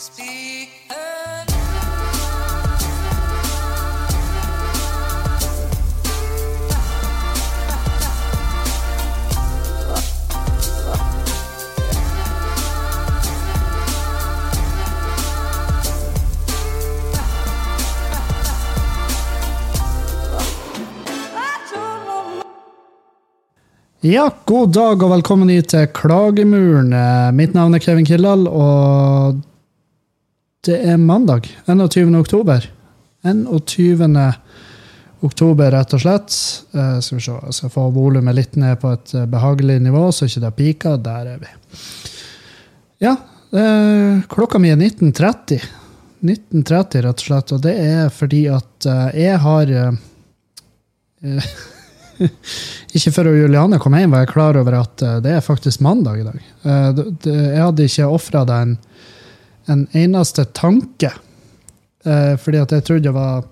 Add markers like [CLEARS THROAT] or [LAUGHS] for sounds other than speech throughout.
Ja, god dag og velkommen hit til Klagemuren. Mitt navn er Kevin Kildahl, og det er mandag 21. oktober. 21. oktober, rett og slett. Uh, skal vi se, jeg skal få volumet litt ned på et eh, behagelig nivå, så ikke det piker. Der er vi. Ja, uh, klokka mi er 19.30. 19.30, rett og slett, og det er fordi at uh, jeg har [LAUGHS] ikke før Juliane kom hjem, var jeg klar over at det er faktisk mandag i dag. Jeg hadde ikke ofra deg en, en eneste tanke. Eh, Fordi at jeg trodde det var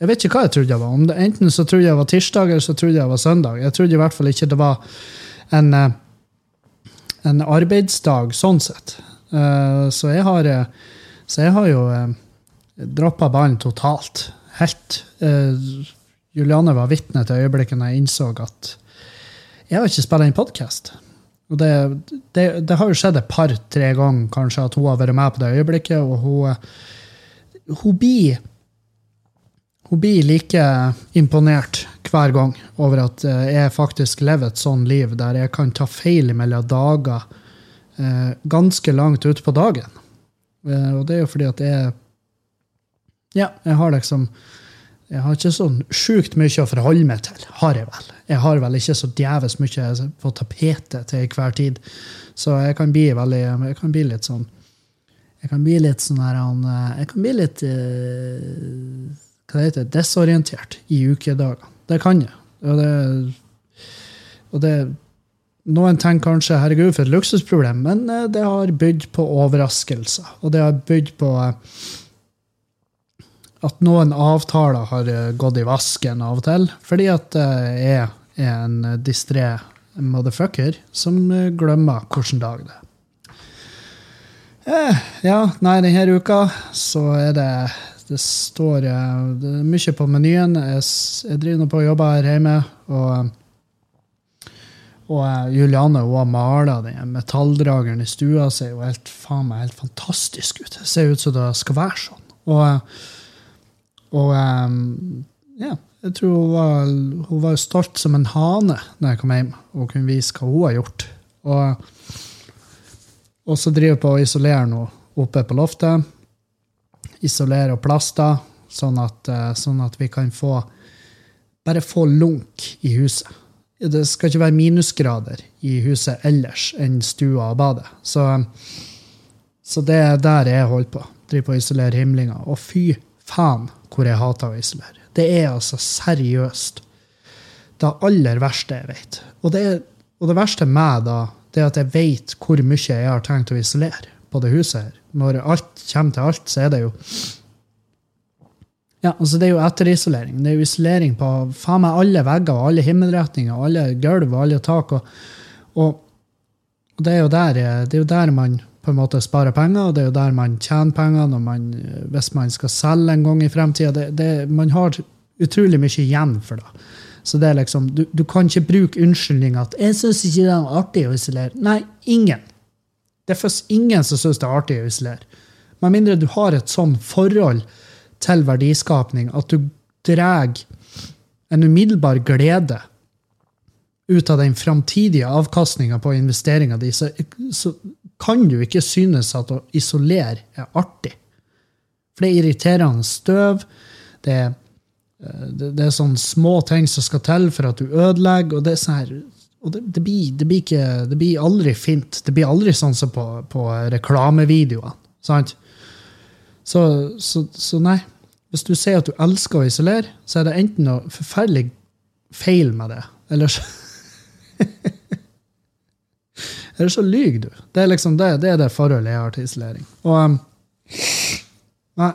Jeg vet ikke hva jeg trodde det var. Det, enten så trodde jeg det var tirsdag, eller så trodde jeg det var søndag. Jeg trodde i hvert fall ikke det var en, eh, en arbeidsdag sånn sett. Eh, Så jeg har, eh, så jeg har jo droppa ballen totalt. Helt. Eh, Juliane var vitne til øyeblikket når jeg innså at jeg har ikke spilt inn podkast. Og det, det, det har jo skjedd et par-tre ganger kanskje at hun har vært med på det øyeblikket, og hun, hun blir hun blir like imponert hver gang over at eh, jeg faktisk lever et sånn liv der jeg kan ta feil mellom dager eh, ganske langt ute på dagen. Eh, og det er jo fordi at jeg Ja, jeg har liksom jeg har ikke sånn sjukt mye å forholde meg til, har jeg vel. Jeg har vel ikke så djevelsk mye på tapetet til hver tid. Så jeg kan bli veldig Jeg kan bli litt sånn Jeg kan bli litt sånn her eh, Jeg kan bli litt eh, Hva det Desorientert i ukedagene. Det kan jeg. Og det, og det Noen tenker kanskje 'herregud, for et luksusproblem', men eh, det har bydd på overraskelser. Og det har bydd på at noen avtaler har eh, gått i vasken av og til, fordi at eh, jeg er en distré motherfucker som eh, glemmer hvilken dag det er. Eh, ja, nei, denne uka så er det Det står det er mye på menyen. Jeg, jeg driver nå på og jobber her hjemme, og og Juliane hun har mala den metalldrageren i stua. Ser jo helt, faen meg helt fantastisk ut. Det ser ut som det skal være sånn. Og, og um, ja, jeg tror hun var, hun var stolt som en hane når jeg kom hjem og kunne vise hva hun har gjort. Og, og så driver jeg på å isolere nå oppe på loftet. Isolere og plaster, sånn at, eh, sånn at vi kan få bare få lunk i huset. Det skal ikke være minusgrader i huset ellers enn stua og badet. Så, så det er der jeg holder på. Driver på å isolere himlinga. Og fy faen hvor jeg hater å isolere. Det er altså seriøst det aller verste jeg vet. Og det, og det verste med da, det er at jeg vet hvor mye jeg har tenkt å isolere på det huset her. Når alt kommer til alt, så er det jo ja, altså Det er jo etterisolering. Det er jo isolering på faen meg alle vegger alle himmelretninger, alle gulv alle tak. Og, og, det, er der, det er jo der man på en måte sparer penger, og det er jo der man tjener penger når man, hvis man skal selge en gang i fremtida. Man har utrolig mye igjen for det. Så det er liksom, du, du kan ikke bruke unnskyldning at 'jeg syns ikke det er artig å isolere'. Nei, ingen. Det er først ingen som syns det er artig å isolere. Med mindre du har et sånn forhold til verdiskapning at du drar en umiddelbar glede ut av den framtidige avkastninga på investeringa di, så, så kan du ikke synes at å isolere er artig. For det er irriterende støv. Det er, eh, det, er sånne små ting som skal til for at du ødelegger. og det er sånn her, og det, det, blir, det, blir ikke, det blir aldri fint. Det blir aldri sånn som på, på reklamevideoene. sant? Så, så, så nei. Hvis du sier at du elsker å isolere, så er det enten noe forferdelig feil med det, eller så [LAUGHS] Eller så lyver du. Det er liksom det, det er det forholdet jeg har til isolering. Og um, Nei.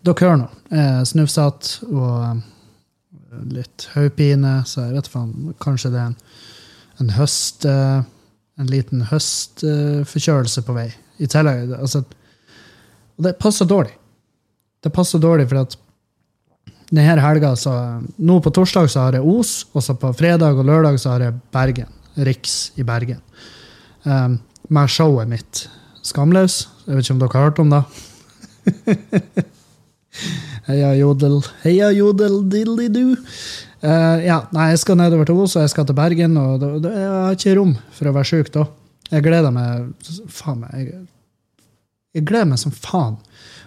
Dere hører nå. Er snufsete og um, litt hodepine, så jeg vet faen. Kanskje det er en, en høst... eh, en liten høstforkjølelse på vei. I tillegg, altså, Og det passer dårlig. Det passer dårlig for at denne helga så, Nå på torsdag så har jeg Os, og så på fredag og lørdag så har jeg Bergen. Riks i Bergen. Um, med showet mitt Skamløs. Jeg vet ikke om dere har hørt om det? [LAUGHS] Heia jodel, heia jodel, diddly-do. Uh, ja, nei, jeg skal nedover til Os, og jeg skal til Bergen, og da, da, jeg har ikke rom for å være sjuk da. Jeg gleder meg Faen meg. Jeg, jeg gleder meg som faen.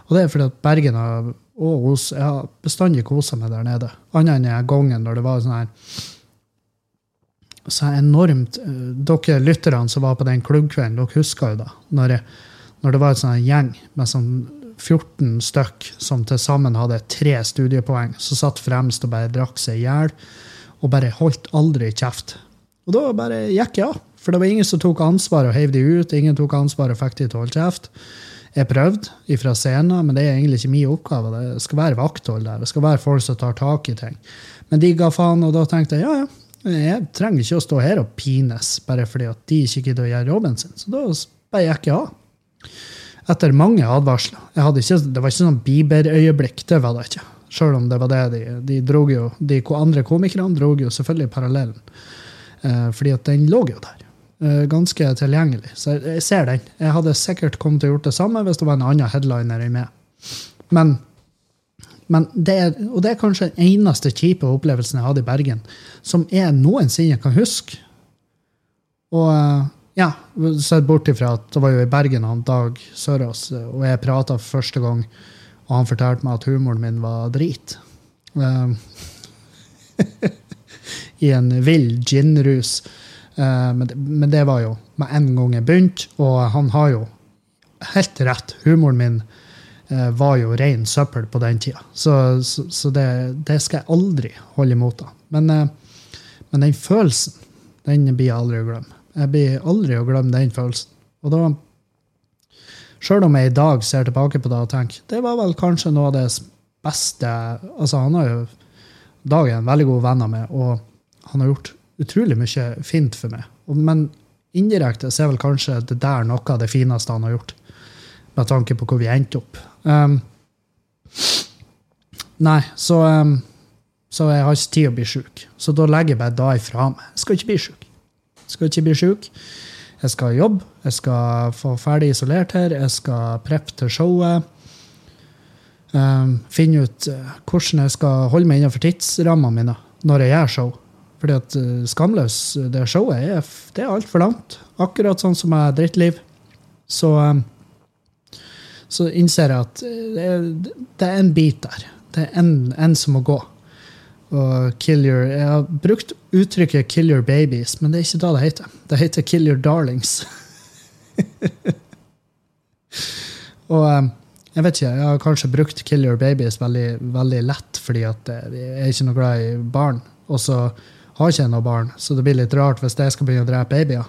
Og det er fordi at Bergen og, Os Jeg har bestandig kosa meg der nede. Annet enn gangen når det var sånn her så enormt uh, Dere lytterne som var på den klubbkvelden, dere husker jo da. Når, når det var en gjeng med sånn 14 stykk som til sammen hadde tre studiepoeng, som satt fremst og bare drakk seg i hjel. Og bare holdt aldri kjeft. Og da bare gikk jeg av. For det var ingen som tok ansvar og heiv de ut. Ingen tok ansvar og fikk de til å holde kjeft. Jeg prøvde ifra scenen, men det er egentlig ikke min oppgave. Det skal være vakthold der. Det skal være folk som tar tak i ting. Men de ga faen, og da tenkte jeg ja, ja. Jeg trenger ikke å stå her og pines bare fordi at de ikke gidder å gjøre jobben sin. Så da speier jeg ikke av. Etter mange advarsler. Ikke, det var ikke sånn Bieber-øyeblikk, det var det ikke. Sjøl om det var det de, de drog jo, De andre komikerne dro jo selvfølgelig parallellen. Eh, fordi at den lå jo der. Eh, ganske tilgjengelig. Så jeg ser den. Jeg hadde sikkert kommet til å gjort det samme hvis det var en annen headliner i med. Men men det er, og det er kanskje den eneste kjipe opplevelsen jeg hadde i Bergen, som jeg noensinne kan huske. Og eh, ja, sett bort ifra at det var jo i Bergen han Dag Sørås, og jeg prata første gang, og han fortalte meg at humoren min var drit. Uh, [LAUGHS] I en vill ginrus. Uh, men, men, det var jo med en gang jeg begynte, og han har jo helt rett. Humoren min Eh, var jo ren søppel på den tida. Så, så, så det, det, skal jeg aldri holde imot. da. Men, eh, men, den følelsen, den blir jeg aldri å glemme. Jeg blir aldri å glemme den følelsen. Og da, Sjøl om jeg i dag ser tilbake på det og tenker det var vel kanskje noe av det beste altså Han har jo Dag er en veldig god venn av meg, og han har gjort utrolig mye fint for meg. Men indirekte så er vel kanskje det der noe av det fineste han har gjort med tanke på hvor vi endte opp. Um, nei, så, um, så jeg har ikke tid å bli sjuk. Så da legger jeg bare da ifra meg. Jeg skal ikke bli sjuk. Skal ikke bli sjuk. Jeg skal jobbe, jeg skal få ferdig isolert her, jeg skal preppe til showet. Um, finne ut uh, hvordan jeg skal holde meg innenfor tidsrammene mine når jeg gjør show. Fordi at uh, Skamløs, det showet, det er altfor langt. Akkurat sånn som jeg drittliv. Så um, så innser jeg at det er, det er en bit der. Det er en, som må gå. Og kill your, Jeg har brukt uttrykket 'kill your babies', men det er ikke da det heter. Det heter 'kill your darlings'. [LAUGHS] og um, jeg vet ikke, jeg har kanskje brukt 'kill your babies' veldig, veldig lett, fordi at jeg er ikke noe glad i barn. Og så har ikke jeg noe barn, så det blir litt rart hvis jeg skal begynne å drepe babyer.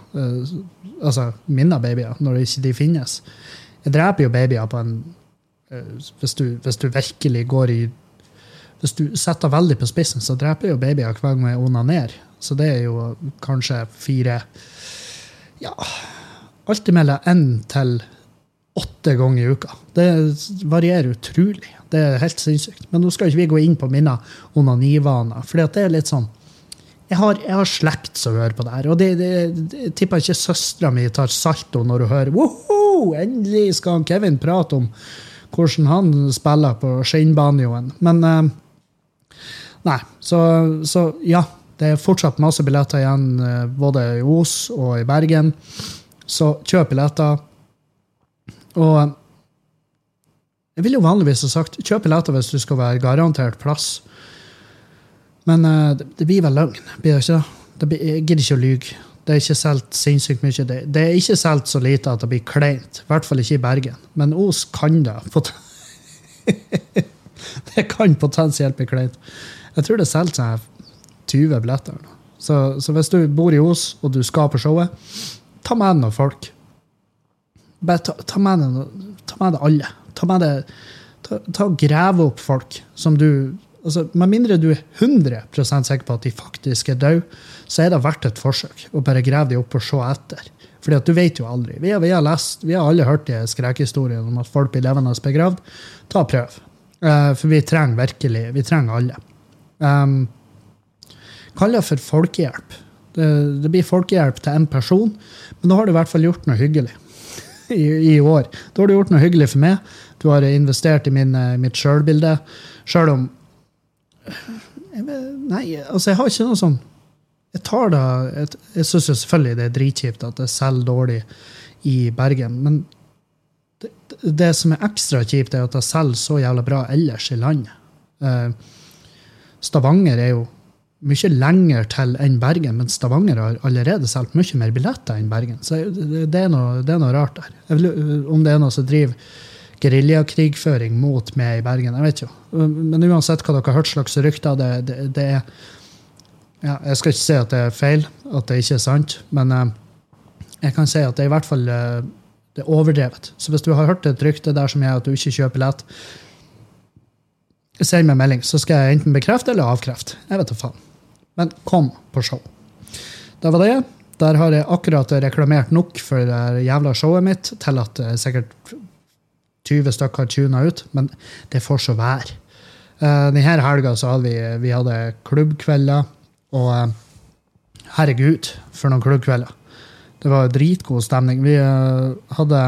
Altså mine babyer, når ikke de finnes. Jeg dreper jo babyer på en uh, hvis, du, hvis, du, virkelig går i Hvis du setter veldig på spissen, så dreper jeg jo babyer hver gang jeg onanerer. Så det er jo kanskje fire Ja, alt mellom én til åtte ganger i uka. Det varierer utrolig. Det er helt sinnssykt. Men nå skal ikke vi gå inn på mine onanivaner, for det er litt sånn jeg har, jeg har, slekt som hører på det her. Og jeg tipper ikke søstera mi tar salto når hun hører Woho! Endelig skal Kevin prate om hvordan han spiller på skinnbanjoen. Men uh, Nei. Så, så, ja. Det er fortsatt masse billetter igjen, uh, både i Os og i Bergen. Så kjøp billetter. Og jeg ville jo vanligvis ha sagt kjøp billetter hvis du skal være garantert plass. Men det, det, blir vel løgn, blir det ikke det? Blir, jeg gidder ikke å lyge. Det er ikke solgt sinnssykt mye. Det, det er ikke solgt så lite at det blir kleint. I hvert fall ikke i Bergen. Men Os kan det. [LAUGHS] det kan potensielt bli kleint. Jeg tror det er solgt 20 billetter. Så, så, hvis du bor i Os, og du skal på showet, ta med noen folk. Bare ta, ta, med, ta med deg alle. Ta med deg ta, ta Grave opp folk som du Altså, Med mindre du er 100 sikker på at de faktisk er døde, så er det verdt et forsøk å bare grave de opp og se etter. Fordi at du vet jo aldri. Vi vi har lest, vi har alle hørt de skrekkhistoriene om at folk blir levende begravd. Ta prøv. Uh, for vi trenger virkelig Vi trenger alle. Um, Kall det for folkehjelp. Det, det blir folkehjelp til én person, men da har du i hvert fall gjort noe hyggelig [LAUGHS] i, i år. Da har du gjort noe hyggelig for meg. Du har investert i min, eh, mitt sjølbilde. Sjøl om Nei, altså, jeg har ikke noe sånn Jeg tar det Jeg, jeg syns selvfølgelig det er dritkjipt at det selger dårlig i Bergen, men det, det, som er ekstra kjipt, er at det selger så jævla bra ellers i landet. Eh, Stavanger er jo mye lenger til enn Bergen, men Stavanger har allerede solgt mye mer billetter enn Bergen. Så det, er, noe, det er noe rart der. Vil, om det er noe som driver geriljakrigføring mot meg i Bergen. Jeg vet jo. Men uansett hva dere har hørt slags rykter, det, det, det er ja, Jeg skal ikke si at det er feil, at det ikke er sant, men uh, jeg kan si at det er i hvert fall uh, det er overdrevet. Så hvis du har hørt et rykte der som gjør at du ikke kjøper billett, send meg melding, så skal jeg enten bekrefte eller avkrefte. Jeg vet da faen. Men kom på show. Det var det. Der har jeg akkurat reklamert nok for det jævla showet mitt til at sikkert 20 stykker tuna ut, men det får så være. Uh, denne helga hadde vi, vi hadde klubbkvelder, og uh, herregud, for noen klubbkvelder. Det var dritgod stemning. Vi uh, hadde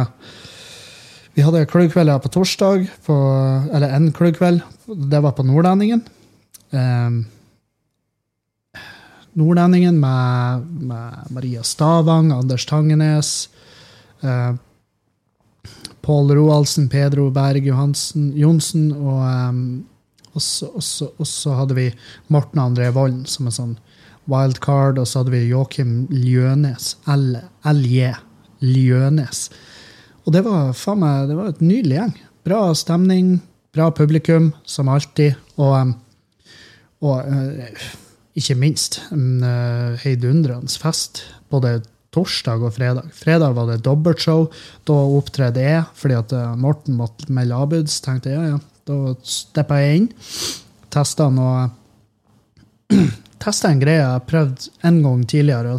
vi hadde klubbkvelder på torsdag, på, eller en klubbkveld. Det var på Nordlendingen. Um, Nordlendingen med, med, Maria Stavang, Anders Tangenes. Uh, Pål Roaldsen, Pedro Berg Johansen, Johnsen, og um, så hadde vi Morten André Volden som en sånn wildcard, og så hadde vi Joakim Ljønes, LJ Ljønes. Og det var faen meg, det var et nydelig gjeng. Bra stemning, bra publikum, som alltid. Og, og uh, ikke minst en uh, heidundrende fest. Både torsdag og fredag. Fredag var det dobbeltshow. Da opptredde jeg fordi at eh, Morten måtte melde avbud. Så tenkte jeg ja, ja, da steppa jeg inn. Testa noe [CLEARS THROAT] Testa en greie jeg har prøvd en gang tidligere.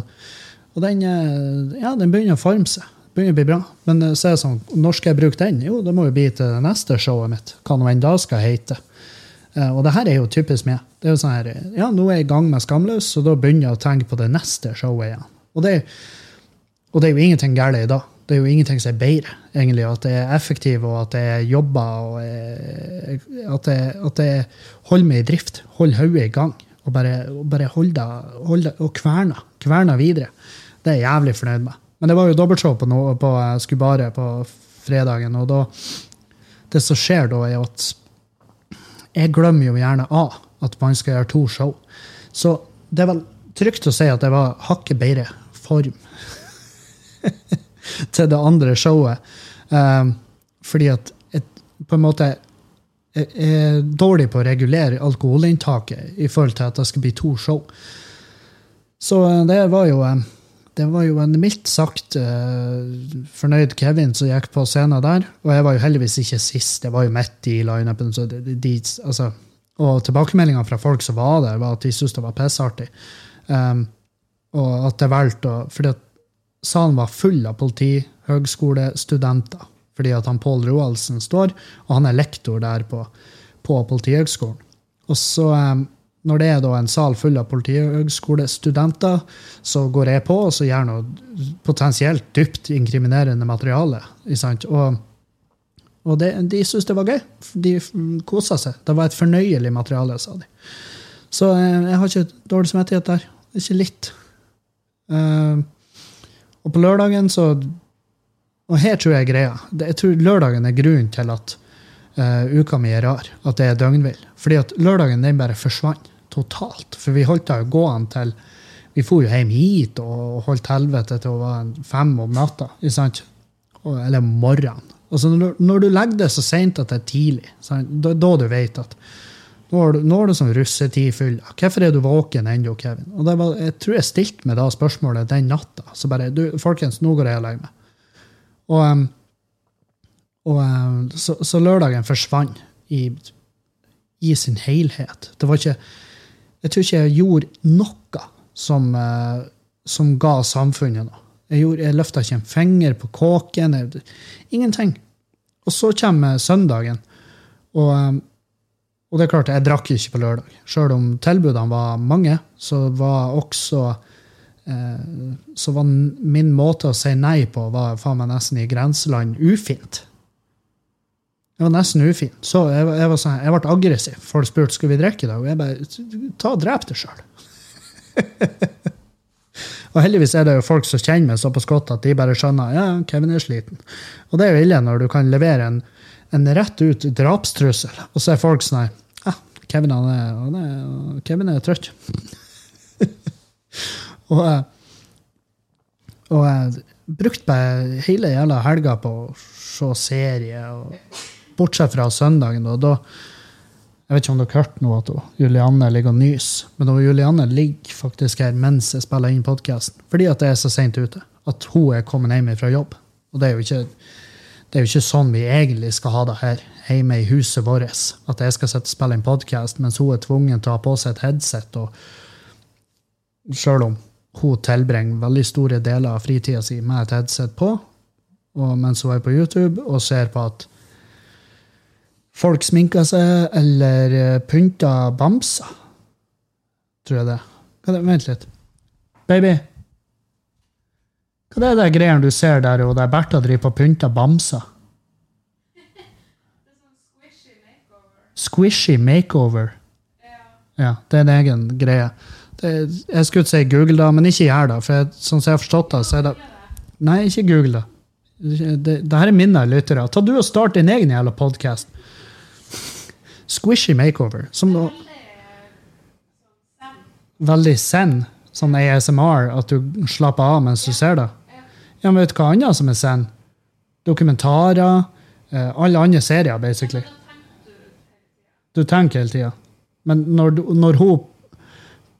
Og den, eh, ja, den begynner å forme seg. Begynner å bli bra. Men eh, så er det sånn, når skal jeg bruke den? Jo, det må jo bli til det neste showet mitt. Hva nå enn da skal hete. Og det her er jo typisk meg. Det er jo sånn her, ja, Nå er jeg i gang med Skamløs, og da begynner jeg å tenke på det neste showet igjen. Og det er og det er jo ingenting galt i det. Det er jo ingenting som er bedre, egentlig. At det er effektivt, og at det er jobber, og at det, at det holder meg i drift. Holder hodet i gang. Og bare, og bare holder hold og kverner. Kverner videre. Det er jeg jævlig fornøyd med. Men det var jo dobbeltshow på, no, på Skubare på fredagen, og da Det som skjer da, er at jeg glemmer jo gjerne av at man skal gjøre to show. Så det er vel trygt å si at det var hakket bedre form [LAUGHS] til det andre showet. Um, fordi at jeg på en måte jeg er dårlig på å regulere alkoholinntaket i forhold til at det skal bli to show. Så eh, det var jo eh, det var jo en mildt sagt uh, fornøyd Kevin som gikk på scenen der. Og jeg var jo heldigvis ikke sist, jeg var jo midt i lineupen. De, altså, og tilbakemeldingene fra folk som var der, var at de syntes det var pissartig. Um, og at det valgte å fordi salen var full av politihøgskolestudenter. Fordi at han Pål Roaldsen står, og han er lektor der på, på Politihøgskolen. Og så, når det er da en sal full av politihøgskolestudenter, så går jeg på og så gjør noe potensielt dypt inkriminerende materiale. Og, og det, de syntes det var gøy. De kosa seg. Det var et fornøyelig materiale, sa de. Så jeg har ikke dårlig samvittighet der. Ikke litt. Uh, og på lørdagen så Og her tror jeg er greia. Jeg tror lørdagen er grunnen til at uh, uka mi er rar. At det er døgnvill. Fordi at lørdagen den bare forsvant totalt. For vi holdt da gående til Vi for jo hjem hit og holdt helvete til å være fem om natta. Eller om morgenen. Altså når, når, du legger det så seint at det er tidlig, da du vet at nå er, det, nå har du sånn russetid full. Hvorfor er du våken ennå, Kevin? Og var, Jeg tror jeg stilte meg da spørsmålet den natta. Så bare du, Folkens, nå går jeg og legger meg. Og, og så, så, lørdagen forsvant i, i sin helhet. Det var ikke Jeg tror ikke jeg gjorde noe som, eh, som ga samfunnet noe. Jeg, gjorde, jeg løfta ikke en finger på kåken. Jeg, ingenting. Og så kommer søndagen, og, og det er klart, jeg drakk ikke på lørdag. Sjøl om tilbudene var mange, så var også eh, så var min måte å si nei på var faen meg nesten i grenseland ufint. Det var nesten ufint. Så jeg, jeg, var sånn, jeg ble aggressiv. Folk spurte skal vi drikke i dag, og jeg bare ta og drep deg sjøl. [LAUGHS] og heldigvis er det jo folk som kjenner meg såpass godt at de bare skjønner ja, Kevin er sliten. Og det er jo ille når du kan levere en, en rett ut drapstrussel, og så er folk sånn ja, Kevin, han er, han er, Kevin er trøtt. [LAUGHS] og, eh, og jeg brukte hele jævla helga på å se serie. og Bortsett fra søndagen. Og da, jeg vet ikke om dere hørt noe at Julianne ligger og nyser. Men Julianne ligger faktisk her mens jeg spiller inn podkasten. Fordi at det er så seint ute. At hun er kommet hjem fra jobb. Og det er ikke, det er jo ikke sånn vi egentlig skal ha det her hjemme i huset vårt. At jeg skal sitte spille inn podkast mens hun er tvungen til å ha på seg et headset. og Sjøl om hun tilbringer veldig store deler av fritida si med et headset på, mens hun er på YouTube og ser på at folk sminker seg eller eh, pynter bamser. Tror jeg det. Vent litt. Baby. Hva er det greiene du ser der, og der Bertha driver og pynter bamser? Squishy makeover. Ja, det er en egen greie. Det, jeg skulle si Google det, men ikke gjør det. For jeg, sånn som jeg har forstått det, så er det Nei, ikke Google det. Det, det her er mine lyttere. Ta du og Start din egen jævla podkast squishy makeover. Som da, veldig zen. Sånn ASMR, at du slapper av mens du ser det. Ja, men vet du hva annet som er zen? Dokumentarer. Eh, alle andre serier, basically. Du tenker hele tida. Men når, når hun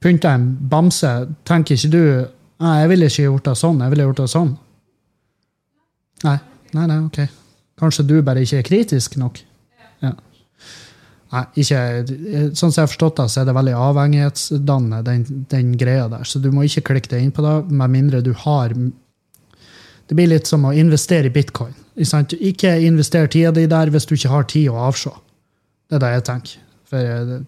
pynter en bamse, tenker ikke du Nei, jeg ville ikke gjort det sånn. Jeg ville gjort det sånn. Nei, nei, nei, ok. Kanskje du bare ikke er kritisk nok? Nei, ikke, sånn som jeg har forstått det, så er det veldig avhengighetsdannende, den, den, greia der. Så du må ikke klikke deg inn på det, med mindre du har Det blir litt som å investere i bitcoin. Ikke invester tida di der hvis du ikke har tid å avse. Det er det jeg tenker. For jeg,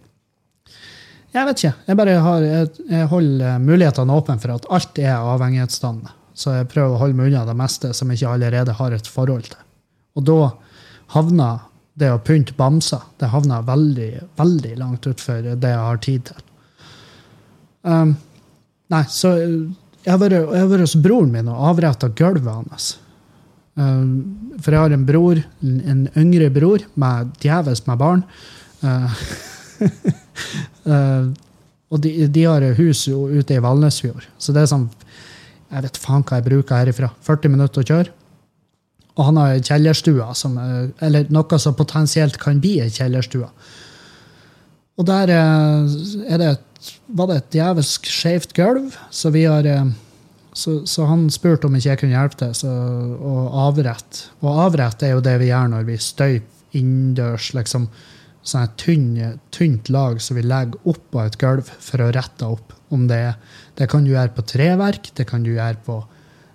jeg vet ikke. Jeg bare har, jeg, jeg holder mulighetene åpne for at alt er avhengighetsdannende. Så jeg prøver å holde meg unna det meste som jeg ikke allerede har et forhold til. Og da havner det å pynte bamser det havna veldig, veldig langt utfor det jeg har tid til. Um, nei, så jeg har, vært, hos broren min og avretta gulvet hans. Um, for jeg har en bror, en yngre bror med djevelsk med barn. Uh, [LAUGHS] uh, og de, de, har hus ute i Valnesfjord. Så det er sånn Jeg vet faen hva jeg bruker herifra. 40 minutter å kjøre. Og han har kjellerstua, som, eller noe som potensielt kan bli ei kjellerstue. Og der eh, det et, var det et djevelsk skjevt gulv, så har eh, så, så, han spurte om ikke jeg kunne hjelpe til å avrette. Og avrette er jo det vi gjør når vi støyper innendørs. liksom sånn et tynn, tynt lag som vi legger oppå et gulv for å rette opp. Om det, det kan du gjøre på treverk, det kan du gjøre på,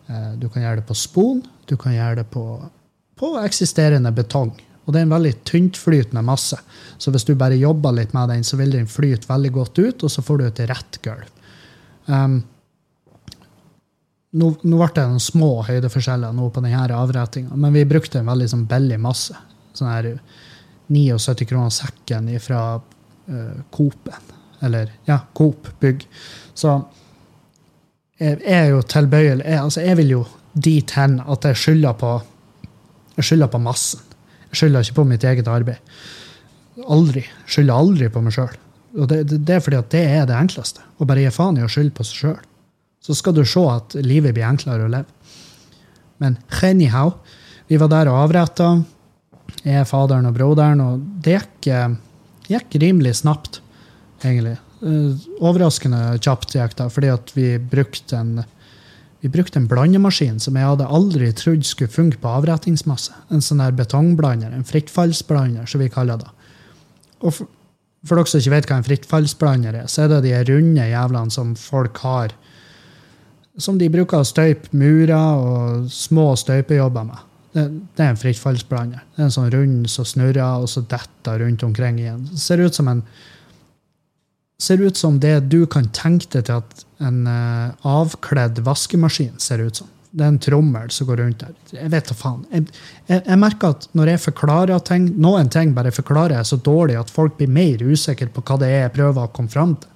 eh, du kan gjøre det på spon, du kan gjøre det på, på eksisterende betong. Og det er en veldig tyntflytende masse. Så hvis du bare jobber litt med den, så vil den flyte veldig godt ut, og så får du et rett gulv. Um, nå, nå, ble det noen små høydeforskjeller nå på denne avrettinga, men vi brukte en veldig sånn billig masse. Sånn her 79 kroner sekken fra uh, Coop-en. Eller ja, Coop bygg. Så jeg, jeg er jo tilbøyelig jeg, altså jeg vil jo dit hen at jeg skylder på, jeg skylder på massen. Jeg skylder ikke på mitt eget arbeid. Aldri. Skylder aldri på meg sjøl. Og det, det, er fordi at det er det enkleste. Å bare gi faen i å skylde på seg sjøl. Så skal du se at livet blir enklere å leve. Men anyhow, vi var der og avretta. Jeg, er faderen og broderen, og det gikk, eh, gikk rimelig snapt, egentlig. Eh, overraskende kjapt gikk det, fordi at vi brukte en vi brukte en blandemaskin som jeg hadde aldri trodd skulle funke på avrettingsmasse. En sånn der betongblander, en frittfallsblander, som vi kaller det. Og For dere som ikke vet hva en frittfallsblander er, så er det de runde jævlene som folk har. Som de bruker å støype murer og små støypejobber med. Det, det er en frittfallsblander. Det er en sånn rund som snurrer, og så detter rundt omkring igjen. Det ser ut som en ser ut som det du kan tenke deg til at en uh, avkledd vaskemaskin ser ut som. Det er en trommel som går rundt der. Jeg vet da faen. Jeg, jeg, jeg, merker at når jeg forklarer ting, noen ting bare forklarer jeg så dårlig at folk blir mer usikre på hva det er jeg prøver å komme fram til.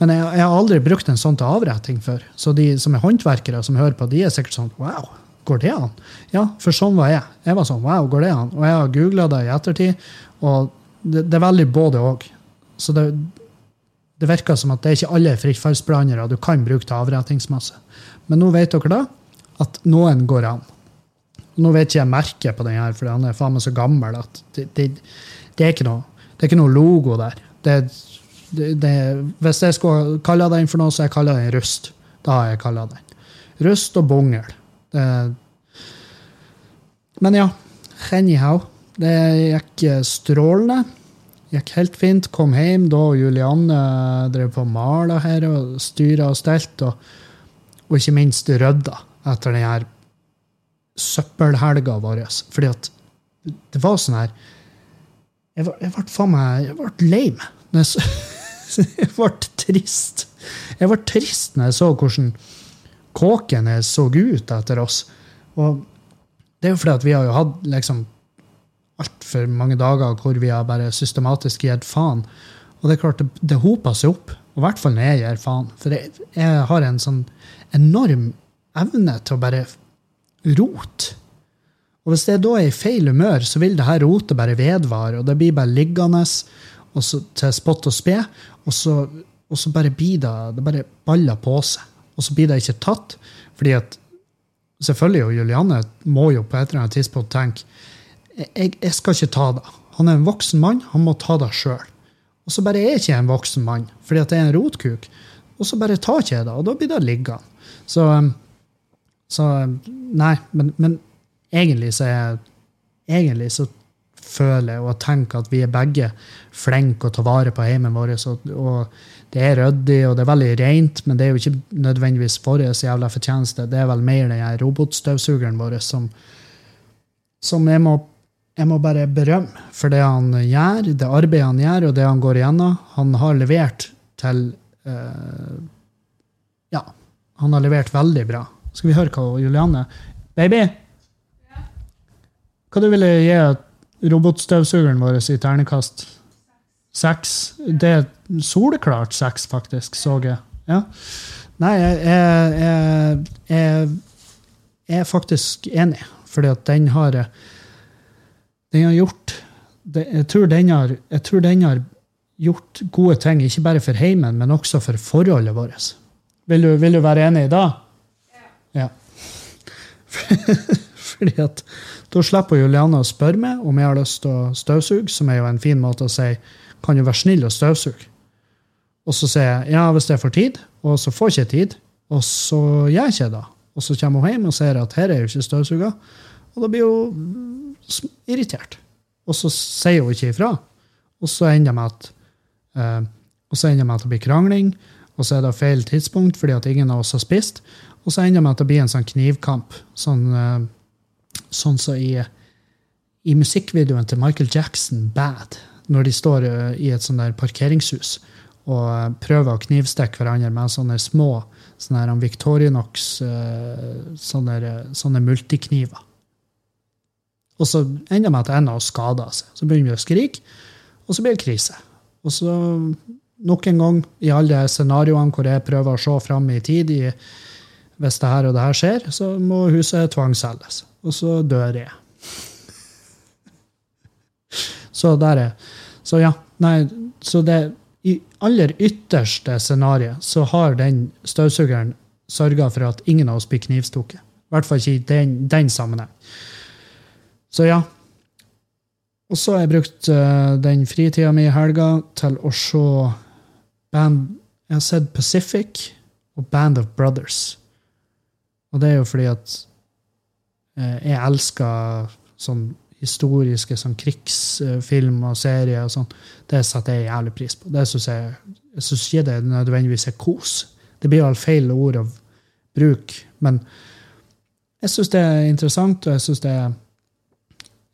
Men jeg, jeg har aldri brukt en sånn til avretting før. Så de som er håndverkere som hører på, de er sikkert sånn Wow, går det an? Ja, for sånn var jeg. Jeg var sånn Wow, går det an? Og jeg har googla det i ettertid, og det, det er veldig både òg. Så det, det virker som at det er ikke alle frittfallsblandere du kan bruke til avrettingsmasse. Men nå vet dere da at noen går an. Nå vet ikke jeg merket på den her, for han er faen meg så gammel at det, det, det, er noe, det, er ikke noe, logo der. hvis jeg skulle kalle den for noe, så jeg kaller den rust. Da har jeg kalla den. Rust og bongel. men ja, anyhow. Det gikk strålende. Gikk helt fint. Kom hjem da Julianne drev på og mala her og styra og stelte. Og og ikke minst rydda etter den her søppelhelga vår. Fordi at det var sånn her Jeg ble, faen meg jeg ble lei meg. [LAUGHS] Jeg ble trist. Jeg ble trist når jeg så hvordan kåkene så ut etter oss. Og det er jo fordi at vi har jo hatt liksom altfor mange dager hvor vi har bare systematisk gitt faen. Og det er klart, det, det hoper seg opp. Og I hvert fall når jeg gir faen. For jeg, jeg har en sånn enorm evne til å bare rote. Og hvis det da er i feil humør, så vil det her rotet bare vedvare, og det blir bare liggende så, til spott og spe, og så, og så bare blir det, det bare baller på seg. Og så blir det ikke tatt, fordi at selvfølgelig, jo Julianne må jo på et eller annet tidspunkt tenke jeg, jeg skal ikke ta det. Han er en voksen mann, han må ta det sjøl. Og så bare er jeg ikke en voksen mann, fordi at det er en rotkuk. Og så bare tar ikke jeg det, og da blir det liggende. Så, um, så um, Nei, men, men, egentlig så er Egentlig så føler jeg og tenker at vi er begge flinke å ta vare på heimen vår. Og, og, det er ryddig og det er veldig rent, men det er jo ikke nødvendigvis vår jævla fortjeneste. Det er vel mer den robotstøvsugeren vår som, som jeg må jeg må bare berømme for det han gjør, det arbeidet han gjør, og det han går igjennom. Han har levert til uh, Ja, han har levert veldig bra. Skal vi høre hva Julianne Baby! Hva du ville gi robotstøvsugeren vår i ternekast? Seks? Det er soleklart seks, faktisk, så jeg. Ja. Nei, jeg, jeg, jeg, jeg er faktisk enig, fordi at den har Den har gjort det, jeg, tror den har, jeg tror den har gjort gode ting, ikke bare for heimen, men også for forholdet vårt. Vil du, vil du være enig i da? Ja. [LAUGHS] Fordi at da slipper Juliane å spørre meg om jeg har lyst til å støvsuge, som er jo en fin måte å si kan du være snill og støvsuge. Og så sier jeg ja, hvis jeg får tid, og så får jeg ikke tid, og så gjør jeg ikke det. Og så kommer hun hjem og sier at her er jo ikke støvsuga, og da blir hun irritert. Og så sier hun ikke ifra. Og så ender det med at, uh, og så ender det med at det blir krangling, og så er det feil tidspunkt fordi at ingen av oss har spist. Og så ender det med at det blir en sånn knivkamp. Sånn uh, sånn som så i, i, musikkvideoen til Michael Jackson, 'Bad', når de står uh, i et sånn der parkeringshus og uh, prøver å knivstikke hverandre med sånne små sånne Victorinox sånne, sånne multikniver. Og så ender det med at en av oss skader seg. Så begynner vi å skrike, og så blir det krise. Og så nok en gang i alle scenarioene hvor jeg prøver å se fram i tid i, Hvis det her og det her skjer, så må huset tvangsselges. Og så dør jeg. [LAUGHS] Så der er Så ja. Nei, så det I aller ytterste scenario så har den støvsugeren sørga for at ingen av oss blir knivstukket. I hvert fall ikke i den, den sammenheng. Så ja, og så har jeg brukt uh, den fritida mi i helga til å se band Jeg har sett Pacific og Band of Brothers. Og det er jo fordi at uh, jeg elsker sånn historiske sånn krigsfilm og serier og sånn, det setter jeg jævlig pris på. Det synes jeg, jeg syns ikke det nødvendigvis er kos. Det blir vel feil ord å bruke, men jeg syns det er interessant, og jeg syns det er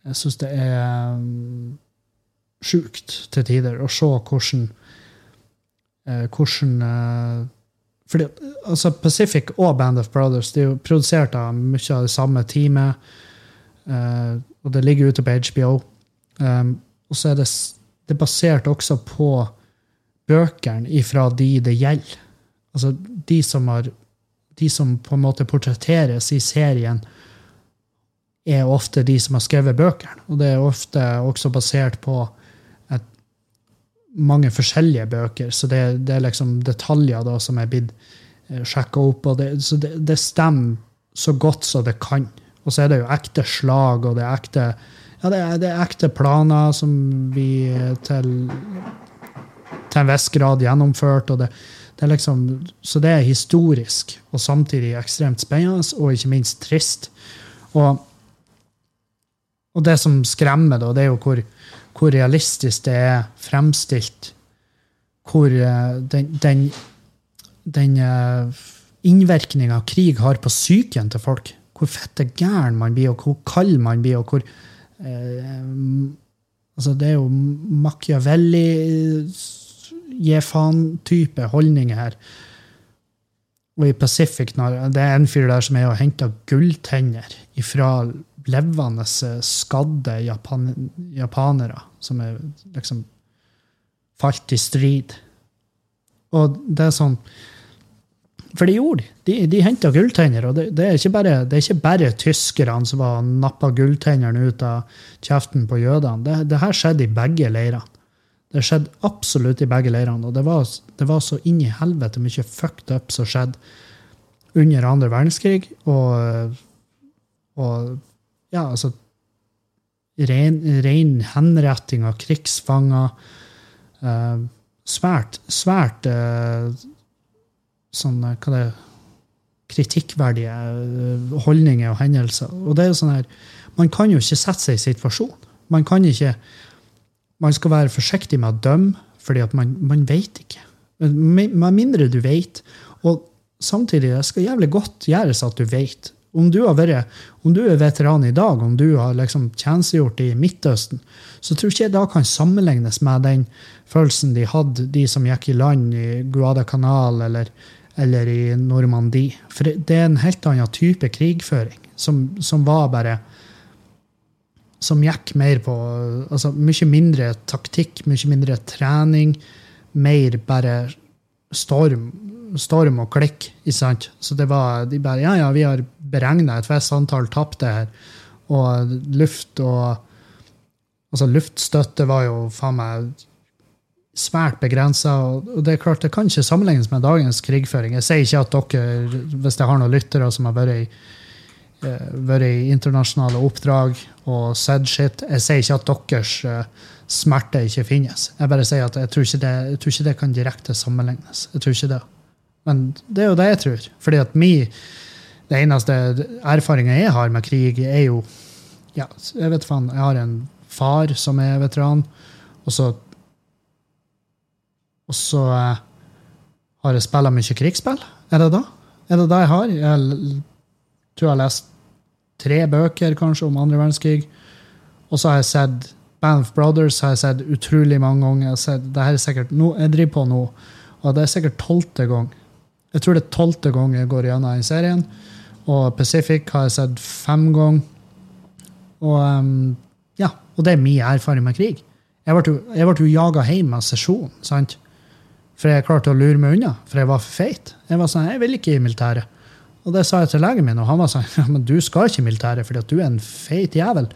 jeg synes det er um, sjukt til tider å se hvordan eh, hvordan eh, fordi, altså Pacific og Band of Brothers de er jo produsert av mye av det samme teamet. Uh, og det ligger ute på HBO. Um, og så er det, det er basert også på bøkene ifra de det gjelder. Altså de som, har, de som på en måte portretteres i serien, er ofte de som har skrevet bøkene. Og det er ofte også basert på et, mange forskjellige bøker, så det, det er liksom detaljer da som er blitt eh, sjekka opp. det, Så det, det stemmer så godt som det kan. Og så er det jo ekte slag, og det er ekte, ja, det er, er ekte planer som vi til, til en viss grad gjennomført. og det, det er liksom, Så det er historisk, og samtidig ekstremt spennende, og ikke minst trist. Og, og det som skremmer, da, det er jo hvor, hvor realistisk det er fremstilt. Hvor eh, den, den, den eh, innvirkninga krig har på psyken til folk hvor fette gæren man blir, og hvor kald man blir, og hvor eh, altså Det er jo Machiavelli gi faen-type holdninger her. Og i Pacific det er en fyr der som er og henter gulltenner fra levende, skadde japan japanere som er liksom falt i strid. Og det er sånn for de gjorde de. De, de henta gulltenner. Og det, det, er ikke bare, det er ikke bare tyskerne som var nappa gulltennene ut av kjeften på jødene. Det, det her skjedde i begge leirene. Det skjedde absolutt i begge leirene. Og det var, det var så inn i helvete mye fucked up som skjedde under andre verdenskrig. Og, og ja, altså Ren, ren henretting av krigsfanger. Uh, svært, svært uh, sånn, hva det er, kritikkverdige eh, holdninger og hendelser. Og det er jo sånn her, Man kan jo ikke sette seg i situasjonen. Man kan ikke, man skal være forsiktig med å dømme, fordi at man, man vet ikke. Med mindre du vet. Og samtidig, det skal jævlig godt gjøres at du vet. Om du, vært, om du, er veteran i dag, om du har liksom tjenestegjort i Midtøsten, så tror ikke jeg da kan sammenlignes med den følelsen de hadde, de som gikk i land i Guadalcanal eller eller i Normandie. For det er en helt annen type krigføring, som, som var bare Som gikk mer på altså Mye mindre taktikk, mye mindre trening. Mer bare storm, storm og klikk. ikke sant? Så det var de bare Ja, ja, vi har beregna et visst antall tapte her. Og luft og Altså, luftstøtte var jo faen meg svært begrensa. Og det er klart, det kan ikke sammenlignes med dagens krigføring. Jeg sier ikke at dere, hvis jeg har noen lyttere som har vært i, uh, vært i internasjonale oppdrag og sett shit Jeg sier ikke at deres uh, smerte ikke finnes. Jeg bare sier at jeg tror ikke det, tror ikke det kan direkte sammenlignes. Jeg tror ikke det. Men det er jo det jeg tror. Fordi at mi, det eneste erfaringa jeg har med krig, er jo ja, jeg vet faen, jeg har en far som er veteran. og så og så eh, har jeg spilla mye krigsspill. Er det da? Er det det jeg har? Jeg tror jeg har lest tre bøker kanskje om andre verdenskrig. Og så har jeg sett Band of Brothers har jeg sett utrolig mange ganger. Jeg, sett, det her er sikkert, no, jeg driver på nå, og det er sikkert tolvte gang. Jeg tror det er tolvte gang jeg går gjennom den serien. Og Pacific har jeg sett fem ganger. Og, um, ja, og det er min erfaring med krig. Jeg ble jo, jo jaga hjem av sesjonen. sant? For jeg klarte å lure meg unna, for jeg var for feit. Jeg var sånn, jeg vil ikke i militæret. Og det sa jeg til legen min, og han var sånn [LAUGHS] ja, men du skal ikke i militæret fordi at du er en feit jævel.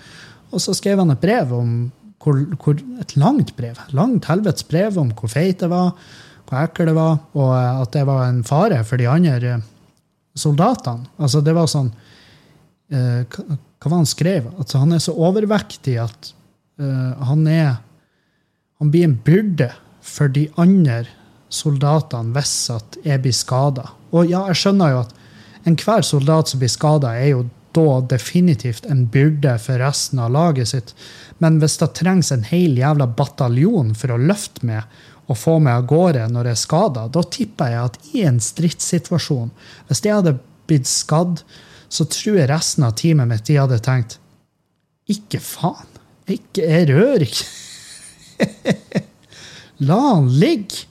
Og så skrev han et brev om hvor, hvor, et langt brev, langt helvetes brev om hvor feit jeg var, hvor ekkel det var, og at det var en fare for de andre soldatene. Altså, det var sånn uh, Hva var han skrev? At han er så overvektig at uh, han er Han blir en byrde for de andre soldatene hvis at jeg blir skada. Og ja, jeg skjønner jo at enhver soldat som blir skada, er jo da definitivt en byrde for resten av laget sitt. Men hvis det trengs en hel jævla bataljon for å løfte meg og få meg av gårde når jeg er skada, da tipper jeg at i en stridssituasjon, hvis jeg hadde blitt skadd, så tror jeg resten av teamet mitt de hadde tenkt Ikke faen. Ikke, jeg rører ikke. [LAUGHS] La han ligge.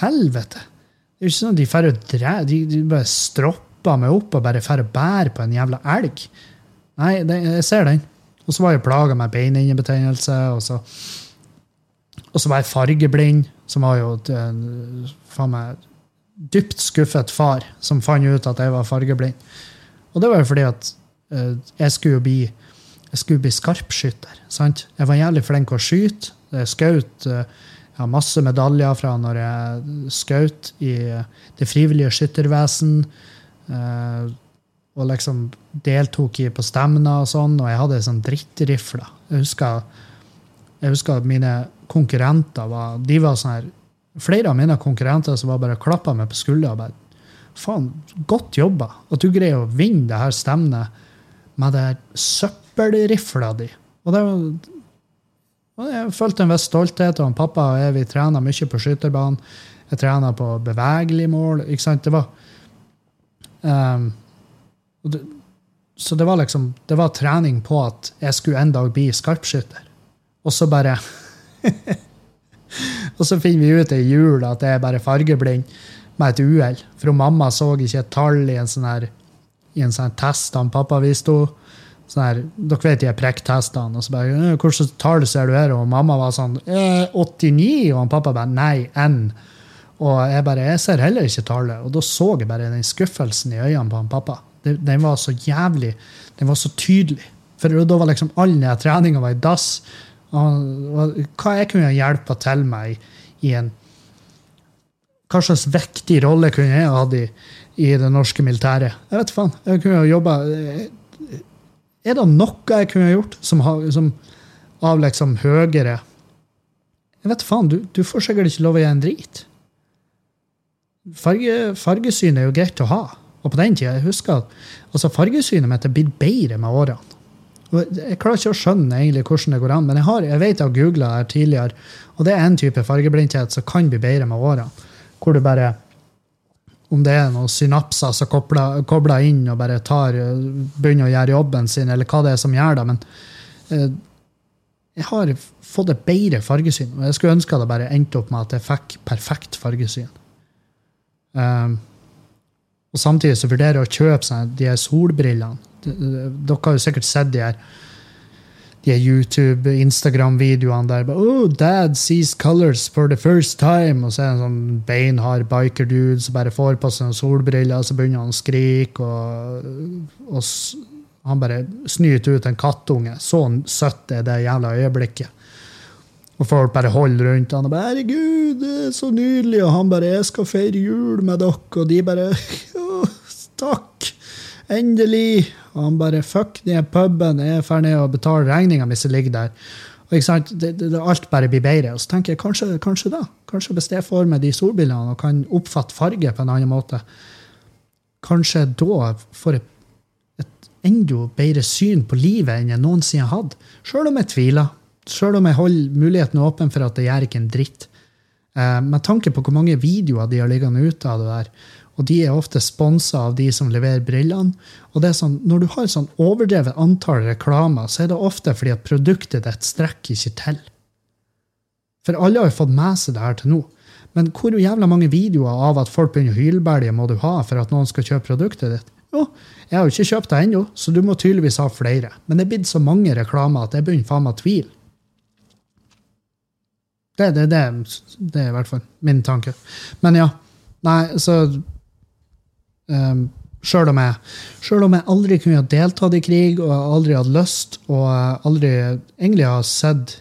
Helvete. Det er jo ikke sånn at de får dre... De, de bare stropper meg opp og bare drar og bærer på en jævla elg. Nei, det, jeg ser den. Og så var jeg plaga med beinhinnebetennelse, og så og så var jeg fargeblind, som var jo en faen meg dypt skuffet far som fant ut at jeg var fargeblind. Og det var jo fordi at uh, jeg skulle jo bli jeg skulle bli skarpskytter. sant? Jeg var jævlig flink å skyte. Jeg skjøt uh, jeg har masse medaljer fra når jeg skjøt i Det frivillige skyttervesen. Og liksom deltok i på stevner og sånn, og jeg hadde sånn drittrifle. Jeg husker, jeg husker mine konkurrenter var de var sånn her, Flere av mine konkurrenter som var bare klappa meg på skuldra og bare Faen, godt jobba. At du greier å vinne det her stevnet med det her søppelrifla di. Og det var og jeg følte en viss stolthet. og Pappa og jeg vi trener mye på skytterbanen. Jeg trener på bevegelig mål. ikke sant? Det var um, det, Så det var liksom det var trening på at jeg skulle en dag bli skarpskytter. Og så bare [LAUGHS] Og så finner vi ut i jul at jeg er bare fargeblind med et uhell. For mamma så ikke et tall i en sånn her i en sånn test han pappa viste henne. Sånn her, dere vet de prekktestene. Og så bare 'Hvilket tall ser du her?' Og mamma var sånn eh, '89', og han pappa bare 'Nei, N'. Og jeg bare 'Jeg ser heller ikke tallet'. Og da så jeg bare den skuffelsen i øynene på han pappa. Den var så jævlig Den var så tydelig. For da var liksom all den treninga i dass. Hva jeg kunne hjelpe til med i en Hva slags viktig rolle kunne jeg hatt i, i det norske militæret? Jeg vet faen. Jeg kunne jobba Er det noe jeg kunne gjort som, som av liksom høyere Jeg vet faen, du, du får sikkert ikke lov å gjøre en drit. Farge, fargesyn er jo greit å ha. Og på den tida, jeg husker altså fargesynet mitt er blitt bedre med årene. Jeg klarer ikke å skjønne egentlig hvordan det går an, men jeg, har, jeg vet jeg har googla her tidligere, og det er en type fargeblindhet som kan bli bedre med årene. Hvor du bare Om det er noen synapser som kobler, kobler inn og bare tar, begynner å gjøre jobben sin, eller hva det er som gjør det. Men eh, jeg har fått et bedre fargesyn, og jeg skulle ønske det bare endte opp med at jeg fikk perfekt fargesyn. Um, og samtidig så vurderer jeg å kjøpe sånn, de solbrillene. Dere har jo sikkert sett de her de her YouTube, Instagram-videoene der. Oh, 'Dad sees colors for the first time', og så er det en sånn beinhard biker-dude som bare får på seg solbriller, og så begynner han å skrike, og, og han bare snyter ut en kattunge. Så søtt er det jævla øyeblikket. Og folk bare holder rundt han og bare 'Herregud, det er så nydelig', og han bare 'Jeg skal feire jul med dere', og de bare 'Takk'. Endelig! Og han bare fuck den puben, jeg er ferdig å betale regninga hvis jeg ligger der. Og ikke sant, det, det, alt bare blir bedre. Og så tenker jeg kanskje, kanskje da. Kanskje hvis jeg får med de solbrillene og kan oppfatte farge på en annen måte, kanskje da får jeg et enda bedre syn på livet enn jeg noensinne har hatt. Sjøl om jeg tviler. Sjøl om jeg holder muligheten åpen for at det gjør ikke en dritt. Eh, med tanke på hvor mange videoer de har liggende ute av det der, og de er ofte sponsa av de som leverer brillene. Og det er sånn, Når du har et sånn overdrevet antall reklamer, så er det ofte fordi at produktet ditt strekker ikke til. For alle har jo fått med seg det her til nå. Men hvor jævla mange videoer av at folk begynner å hylbælje må du ha for at noen skal kjøpe produktet ditt? Jo, jeg har jo ikke kjøpt det ennå, så du må tydeligvis ha flere. Men det er blitt så mange reklamer at jeg begynner faen meg å tvile. Det, det, det, det er i hvert fall min tanke. Men ja. Nei, så Um, Sjøl om, om, jeg aldri kunne ha deltatt i krig og aldri hadde lyst, og aldri egentlig har sett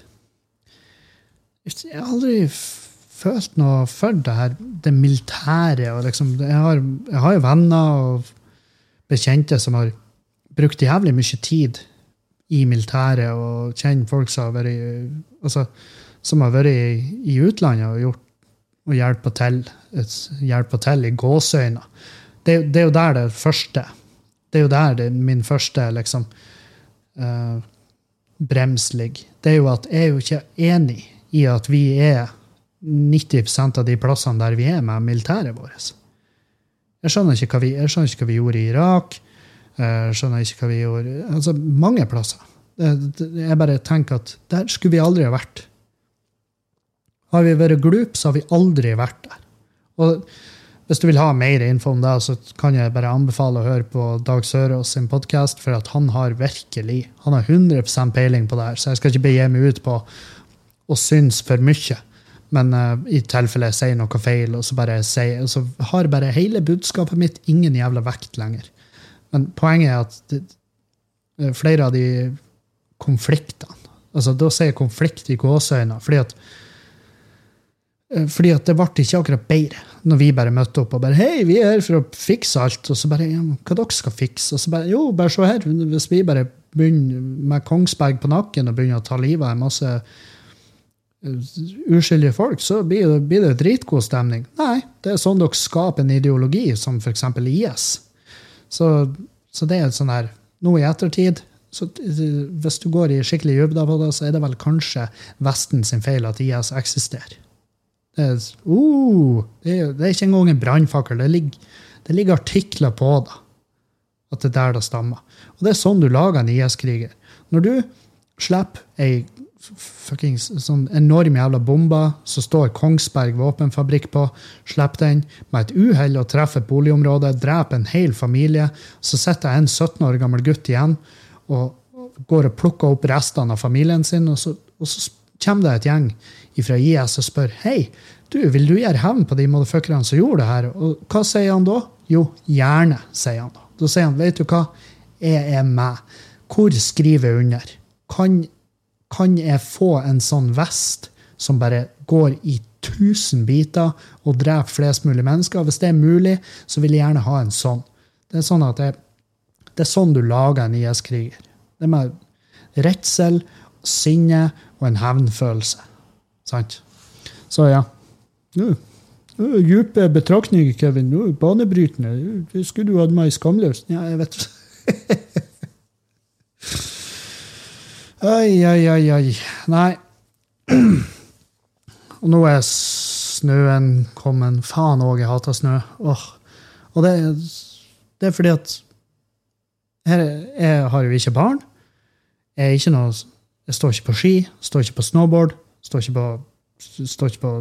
Jeg har aldri følt noe for det her, det militære. og liksom, jeg, har, jeg har jo venner og bekjente som har brukt jævlig mye tid i militæret, og kjenner folk som har vært, altså, som har vært i, i utlandet og gjort og hjelpa til, hjelpa til i gåseøyne det, det, er jo der det første. Det er jo der det, min første liksom uh, brems ligger. Det er jo at jeg er jo ikke enig i at vi er 90% av de plassene der vi er med militæret vårt. Jeg skjønner ikke hva vi, ikke hva vi gjorde i Irak. Jeg skjønner ikke hva vi gjorde Altså, mange plasser. Jeg bare tenker at der skulle vi aldri ha vært. Har vi vært glup, så har vi aldri vært der. Og hvis du vil ha mer info om det, så kan jeg bare anbefale å høre på Dag Sørås sin podkast, for at han har virkelig han har 100 peiling på det her, så jeg skal ikke begi meg ut på å synes for mye. Men uh, i tilfelle jeg sier noe feil, og så, sier, og så har bare hele budskapet mitt ingen jævla vekt lenger. Men poenget er at det, eh, flere av de konfliktene altså Da sier jeg konflikt i gåseøyne, fordi at fordi at det ble ikke akkurat bedre når vi bare møtte opp og bare Hei, vi er her for å fikse alt. Og så bare Hva dere skal fikse? Og så bare Jo, bare se her. Hvis vi bare begynner med Kongsberg på nakken og begynner å ta livet av en masse eh, uskyldige folk, så blir det, blir det dritgod stemning. Nei, det er sånn dere skaper en ideologi, som f.eks. IS. Så, så, det er sånn her Nå i ettertid så Hvis du går i skikkelig dybde på det, så er det vel kanskje Vesten sin feil at IS eksisterer. Det er, uh, det er, det er ikke engang en brannfakkel. Det, det, ligger artikler på da, At det er der det stammer. Og det er sånn du lager en IS-kriger. Når du slipper ei fuckings sånn enorm jævla bombe så står Kongsberg våpenfabrikk på, slipper den med et uhell og treffer et boligområde, dreper en hel familie, så sitter en 17 år gammel gutt igjen og går og plukker opp restene av familien sin, og så, og så kommer det et gjeng fra IS og spør hei, du, vil du gjøre hevn på de motherfuckerne som gjorde det her? Og hva sier han da? Jo, gjerne, sier han da. Da sier han, vet du hva, jeg er med. Hvor skriver jeg under? Kan, kan jeg få en sånn vest som bare går i tusen biter og dreper flest mulig mennesker? Hvis det er mulig, så vil jeg gjerne ha en sånn. Det er sånn at jeg, det er sånn du lager en IS-kriger. Det er med redsel, sinne og en hevnfølelse. Sant? Så ja. Dype betraktninger, Kevin. Nå, banebrytende. Det skulle du hatt meg skamløs. Ja, jeg vet Oi, oi, oi, oi. Nei. [CLEARS THROAT] Og nå er snøen kommet. Faen òg, jeg hater snø. Åh. Og det, det, er fordi at her, jeg har jo ikke barn. Jeg, er ikke noe, jeg står ikke på ski, står ikke på snowboard, står ikke på, står ikke på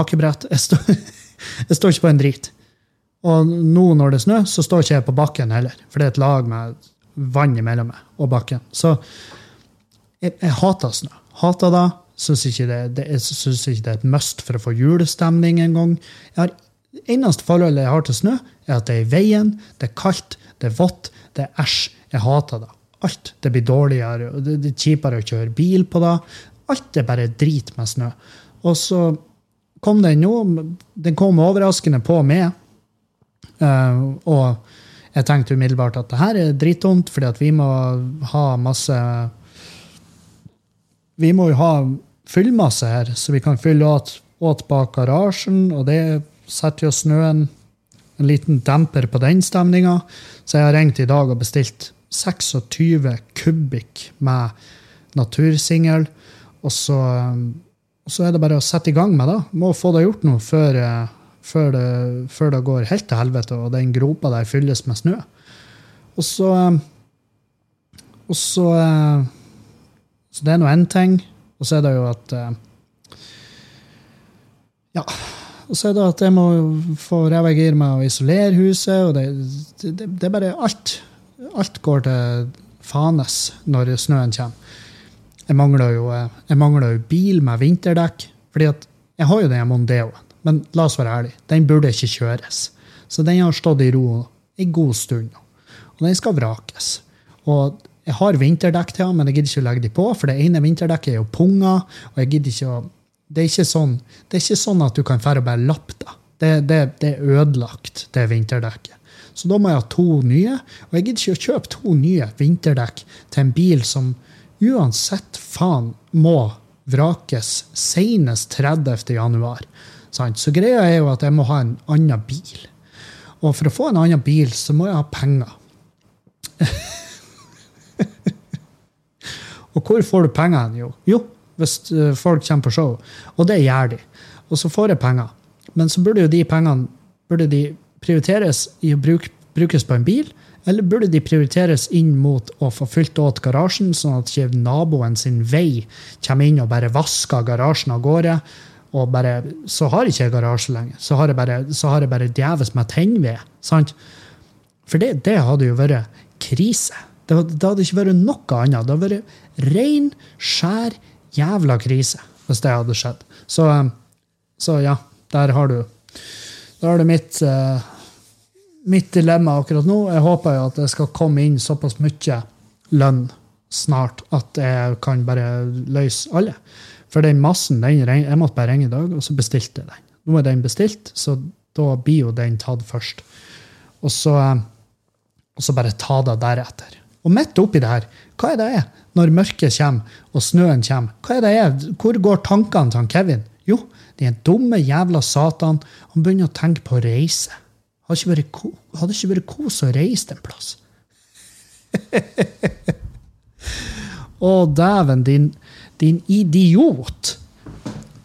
akebrett. Jeg står, [LAUGHS] jeg står ikke på en drit. Og nå når det er snø, så står ikke jeg på bakken heller, for det er et lag med vann mellom meg og bakken. Så jeg, jeg hater snø. Hater det. Syns ikke det, det, jeg synes ikke det er et must for å få julestemning engang. Eneste forholdet jeg har til snø, er at det er i veien, det er kaldt, det er vått, det er æsj. Jeg hater det. Alt. Det blir dårligere, det, er kjipere å kjøre bil på da. Alt er bare drit med snø. Og så kom den nå. Den kom overraskende på meg. Uh, og jeg tenkte umiddelbart at det her er dritdumt, fordi at vi må ha masse Vi må jo ha fyllmasse her, så vi kan fylle åt, åt bak garasjen, og det setter jo snøen en liten demper på den stemninga. Så jeg har ringt i dag og bestilt 26 kubikk med natursingel. Og så, så, er det bare å sette i gang med det. Må få det gjort nå før, før, det, før det, går helt til helvete og den gropa der fylles med snø. Og så Og så Så det er nå én ting. Og så er det jo at Ja. Og så er det at jeg må få ræva i gir med å isolere huset. og det, det, det er bare alt alt går til fanes når snøen kommer. Jeg mangler jo, mangler jo bil med vinterdekk. fordi at jeg har jo den Mondeoen, men la oss være ærlige, den burde ikke kjøres. Så den har stått i ro en god stund nå. Og den skal vrakes. Og jeg har vinterdekk til den, men jeg gidder ikke å legge de på, for det ene vinterdekket er jo punger. og jeg gidder ikke å det er ikke sånn, er ikke sånn at du kan dra og bare lappe. Det, det. det er ødelagt, det vinterdekket. Så da må jeg ha to nye. Og jeg gidder ikke å kjøpe to nye vinterdekk til en bil som uansett faen må vrakes senest 30. januar. Så greia er jo at jeg må ha en annen bil. Og for å få en annen bil, så må jeg ha penger. [LAUGHS] og hvor får du pengene? Jo, jo hvis eh, folk kommer på show. Og det gjør de. Og så får jeg penger. Men så burde jo de pengene burde de prioriteres i å bruk, brukes på en bil, eller burde de prioriteres inn mot å få fylt åt garasjen, sånn at ikke naboen sin vei kommer inn og bare vasker garasjen av gårde? Og bare, så har jeg ikke garasje lenger. Så har jeg bare, har jeg bare djeves med tennved. sant? For det, det, hadde jo vært krise. Det, det, hadde ikke vært noe annet. Det hadde vært ren, skjær jævla krise hvis det hadde skjedd. Så, så ja, der har du, der har du mitt uh, mitt dilemma akkurat nå. Jeg håper jo at det skal komme inn såpass mye lønn snart at jeg kan bare løse alle. For den massen den, Jeg måtte bare ringe i dag, og så bestilte jeg den. Nå er den bestilt, så da blir jo den tatt først. Og så, og så bare ta det deretter. Og midt oppi det her, hva er det er når mørket kommer og snøen kommer? Hva er det er? Hvor går tankene til han Kevin? Jo, den dumme jævla satan. Han begynner å tenke på reise. Hadde ikke vært, vært kos å reise en plass. [LAUGHS] Å, dæven, din, din, idiot!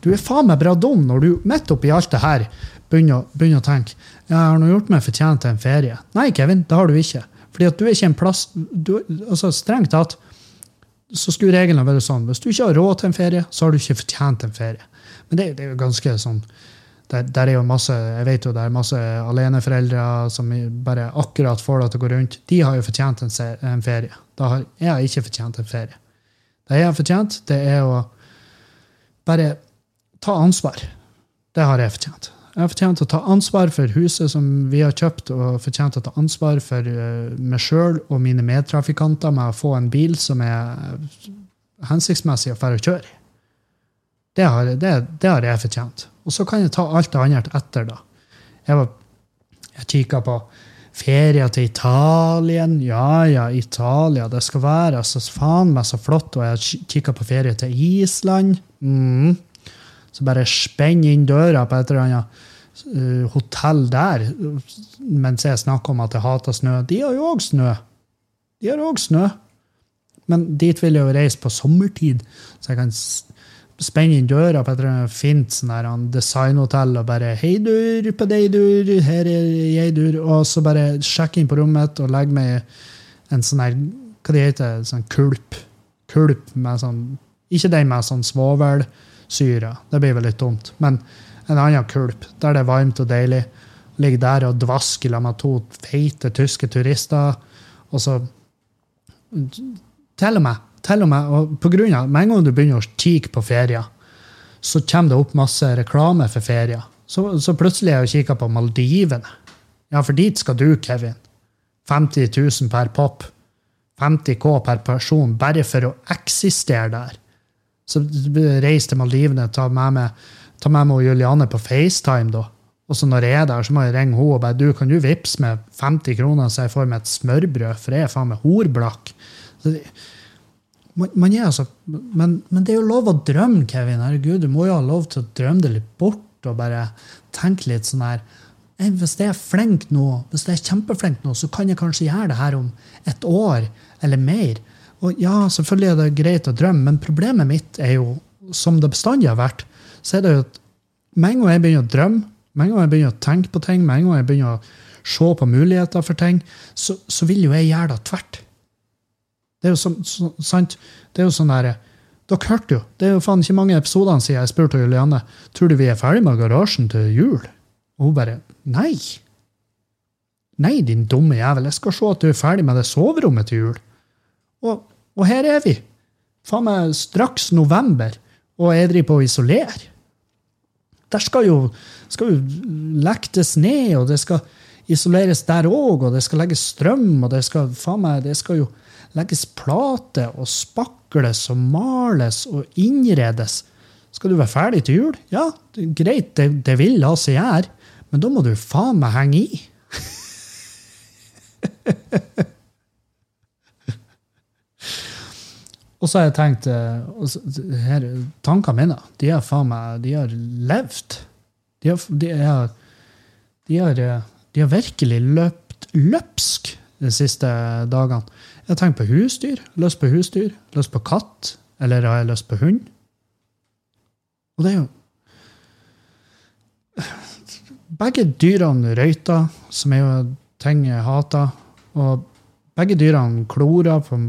Du er faen meg bra dum når du midt oppi alt det her begynner, begynner å tenke jeg har nå gjort meg fortjent til en ferie. Nei, Kevin, det har du ikke. Fordi at du er ikke en plass du, altså Strengt tatt så skulle reglene være sånn hvis du ikke har råd til en ferie, så har du ikke fortjent en ferie. Men det, det er jo ganske sånn der, der, er jo masse jeg vet jo det er masse aleneforeldre som bare akkurat får det til å gå rundt. De har jo fortjent en, en ferie. Da har jeg ikke fortjent en ferie. Det jeg har fortjent, det er å bare ta ansvar. Det har jeg fortjent. Jeg har fortjent å ta ansvar for huset som vi har kjøpt, og fortjent å ta ansvar for uh, meg sjøl og mine medtrafikanter med å få en bil som er hensiktsmessig å dra og kjøre i. Det har, det, det har jeg fortjent. Og så kan jeg ta alt det andre etter, da. Jeg, var, jeg kikka på ferie til Italien. Ja, ja, Italia. Det skal være altså, faen meg så flott. Og jeg kikka på ferie til Island. Mm. Så bare spenn inn døra på et eller annet uh, hotell der mens jeg snakker om at jeg hater snø. De har jo òg snø. De har òg snø. Men dit vil jeg jo reise på sommertid, så jeg kan spenne inn døra på et fint sånn designhotell og bare 'Hei, dur, på deg, dur. Her er jeg, dur.' Og så bare sjekke inn på rommet og legge meg en sånn her Hva det heter Sånn kulp. Kulp med sånn Ikke den med sånn svovelsyre. Det blir vel litt dumt. Men en annen kulp der det er varmt og deilig. Ligger der og dvasker sammen med to feite tyske turister. Og så Til og med til og med, og på grunn av, Med en gang du begynner å kikke på ferier, så kommer det opp masse reklame for ferier. Så, så plutselig er jeg og kikker på Maldivene. Ja, for dit skal du, Kevin. 50 000 per pop. 50 K per person bare for å eksistere der. Så reis til Maldivene, ta med meg, ta med meg Juliane på FaceTime, da. Og så når jeg er der, så må jeg ringe henne og bare du, kan du vippse med 50 kroner så jeg får meg et smørbrød, for jeg er faen meg horblakk. Så man, man er altså, men, men, det er jo lov å drømme, Kevin. Herregud, du må jo ha lov til å drømme det litt bort og bare tenke litt sånn her Hvis jeg er flink nå, hvis jeg er kjempeflink nå, så kan jeg kanskje gjøre det her om et år eller mer. Og ja, selvfølgelig er det greit å drømme, men problemet mitt er jo, som det bestandig har vært, så er det jo at med en gang jeg begynner å drømme, med en gang jeg begynner å tenke på ting, med en gang jeg begynner å se på muligheter for ting, så, så vil jo jeg gjøre det tvert. Det er jo så, så, sant. Det er jo sånn der, Dere hørte jo. Det er jo faen ikke mange episodene siden jeg spurte Julianne tror du vi er ferdig med garasjen til jul. Og hun bare Nei. Nei, din dumme jævel. Jeg skal se at du er ferdig med det soverommet til jul. Og, og her er vi. Faen meg straks november, og jeg driver på å isolere. Der skal jo, skal jo lektes ned, og det skal isoleres der òg, og det skal legges strøm, og det skal, faen meg, det skal jo legges plate og spakles og males og innredes. Skal du være ferdig til jul? Ja, greit, det, det vil la seg gjøre, men da må du faen meg henge i. [LAUGHS] og så har jeg tenkt eh, her, Tankene mine de har faen meg de har levd. De har, de har, de har, de har virkelig løpt løpsk de siste dagene. Jeg tenker på husdyr. Lyst på husdyr. Lyst på katt. Eller har jeg lyst på hund? Og det er jo Begge dyrene røyter, som er jo ting jeg hater. Og begge dyrene klorer på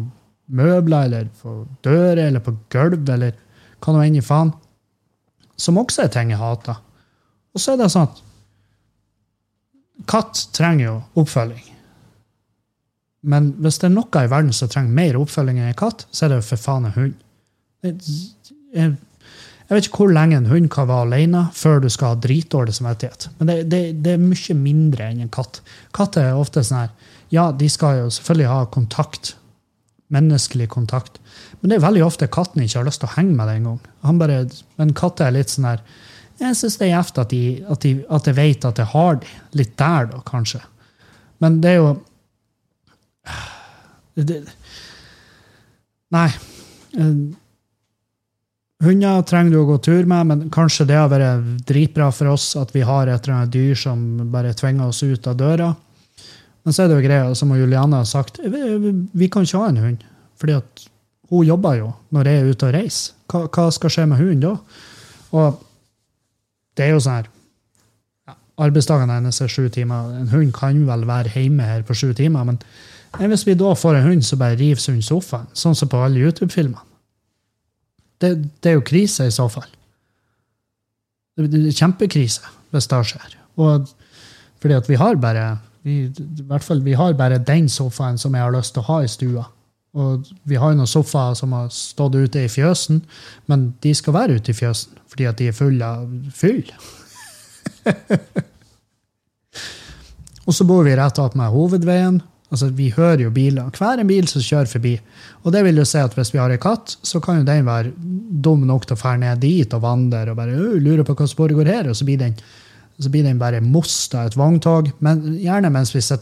møbler eller på dører eller på gulv eller hva nå enn i faen. Som også er ting jeg hater. Og så er det sånn at katt trenger jo oppfølging. Men hvis det er noe i verden som trenger mer oppfølging enn en katt, så er det jo for faen en hund. Jeg, vet ikke hvor lenge en hund kan være alene før du skal ha dritdårlig samvittighet. Men det, det, det, er mye mindre enn en katt. Katter er ofte sånn her Ja, de skal jo selvfølgelig ha kontakt. Menneskelig kontakt. Men det er veldig ofte katten ikke har lyst til å henge med det engang. Men katter er litt sånn her Jeg syns det er gjevt at, de, at, de, at jeg vet at jeg har de. Litt der, da, kanskje. Men det er jo det, Nei. Eh, hunder trenger du å gå tur med, men kanskje det har vært dritbra for oss at vi har et eller annet dyr som bare tvinger oss ut av døra. Men så er det jo greia, som Juliane har sagt, vi, kan ikke ha en hund. fordi at hun jobber jo når jeg er ute og reiser. Hva, hva skal skje med hunden da? Og det er jo sånn her ja, Arbeidsdagene hennes er sju timer. En hund kan vel være hjemme her på sju timer, men enn hvis vi da får en hund som bare river seg under sofaen, sånn som på alle YouTube-filmene? Det, det, er jo krise i så fall. Det er kjempekrise hvis det skjer. Og fordi at vi har bare vi, i hvert fall, vi har bare den sofaen som jeg har lyst til å ha i stua. Og vi har jo noen sofaer som har stått ute i fjøsen, men de skal være ute i fjøsen fordi at de er fulle av fyll. [LAUGHS] og så bor vi rett attmed hovedveien, Altså, Vi hører jo biler. Hver en bil som kjører forbi. Og det vil jo si at hvis vi har en katt, så kan jo den være dum nok til å fære ned dit og vandre og bare lure på hva som går her, og så blir den, så blir den bare most av et vogntog. Men gjerne mens vi ser,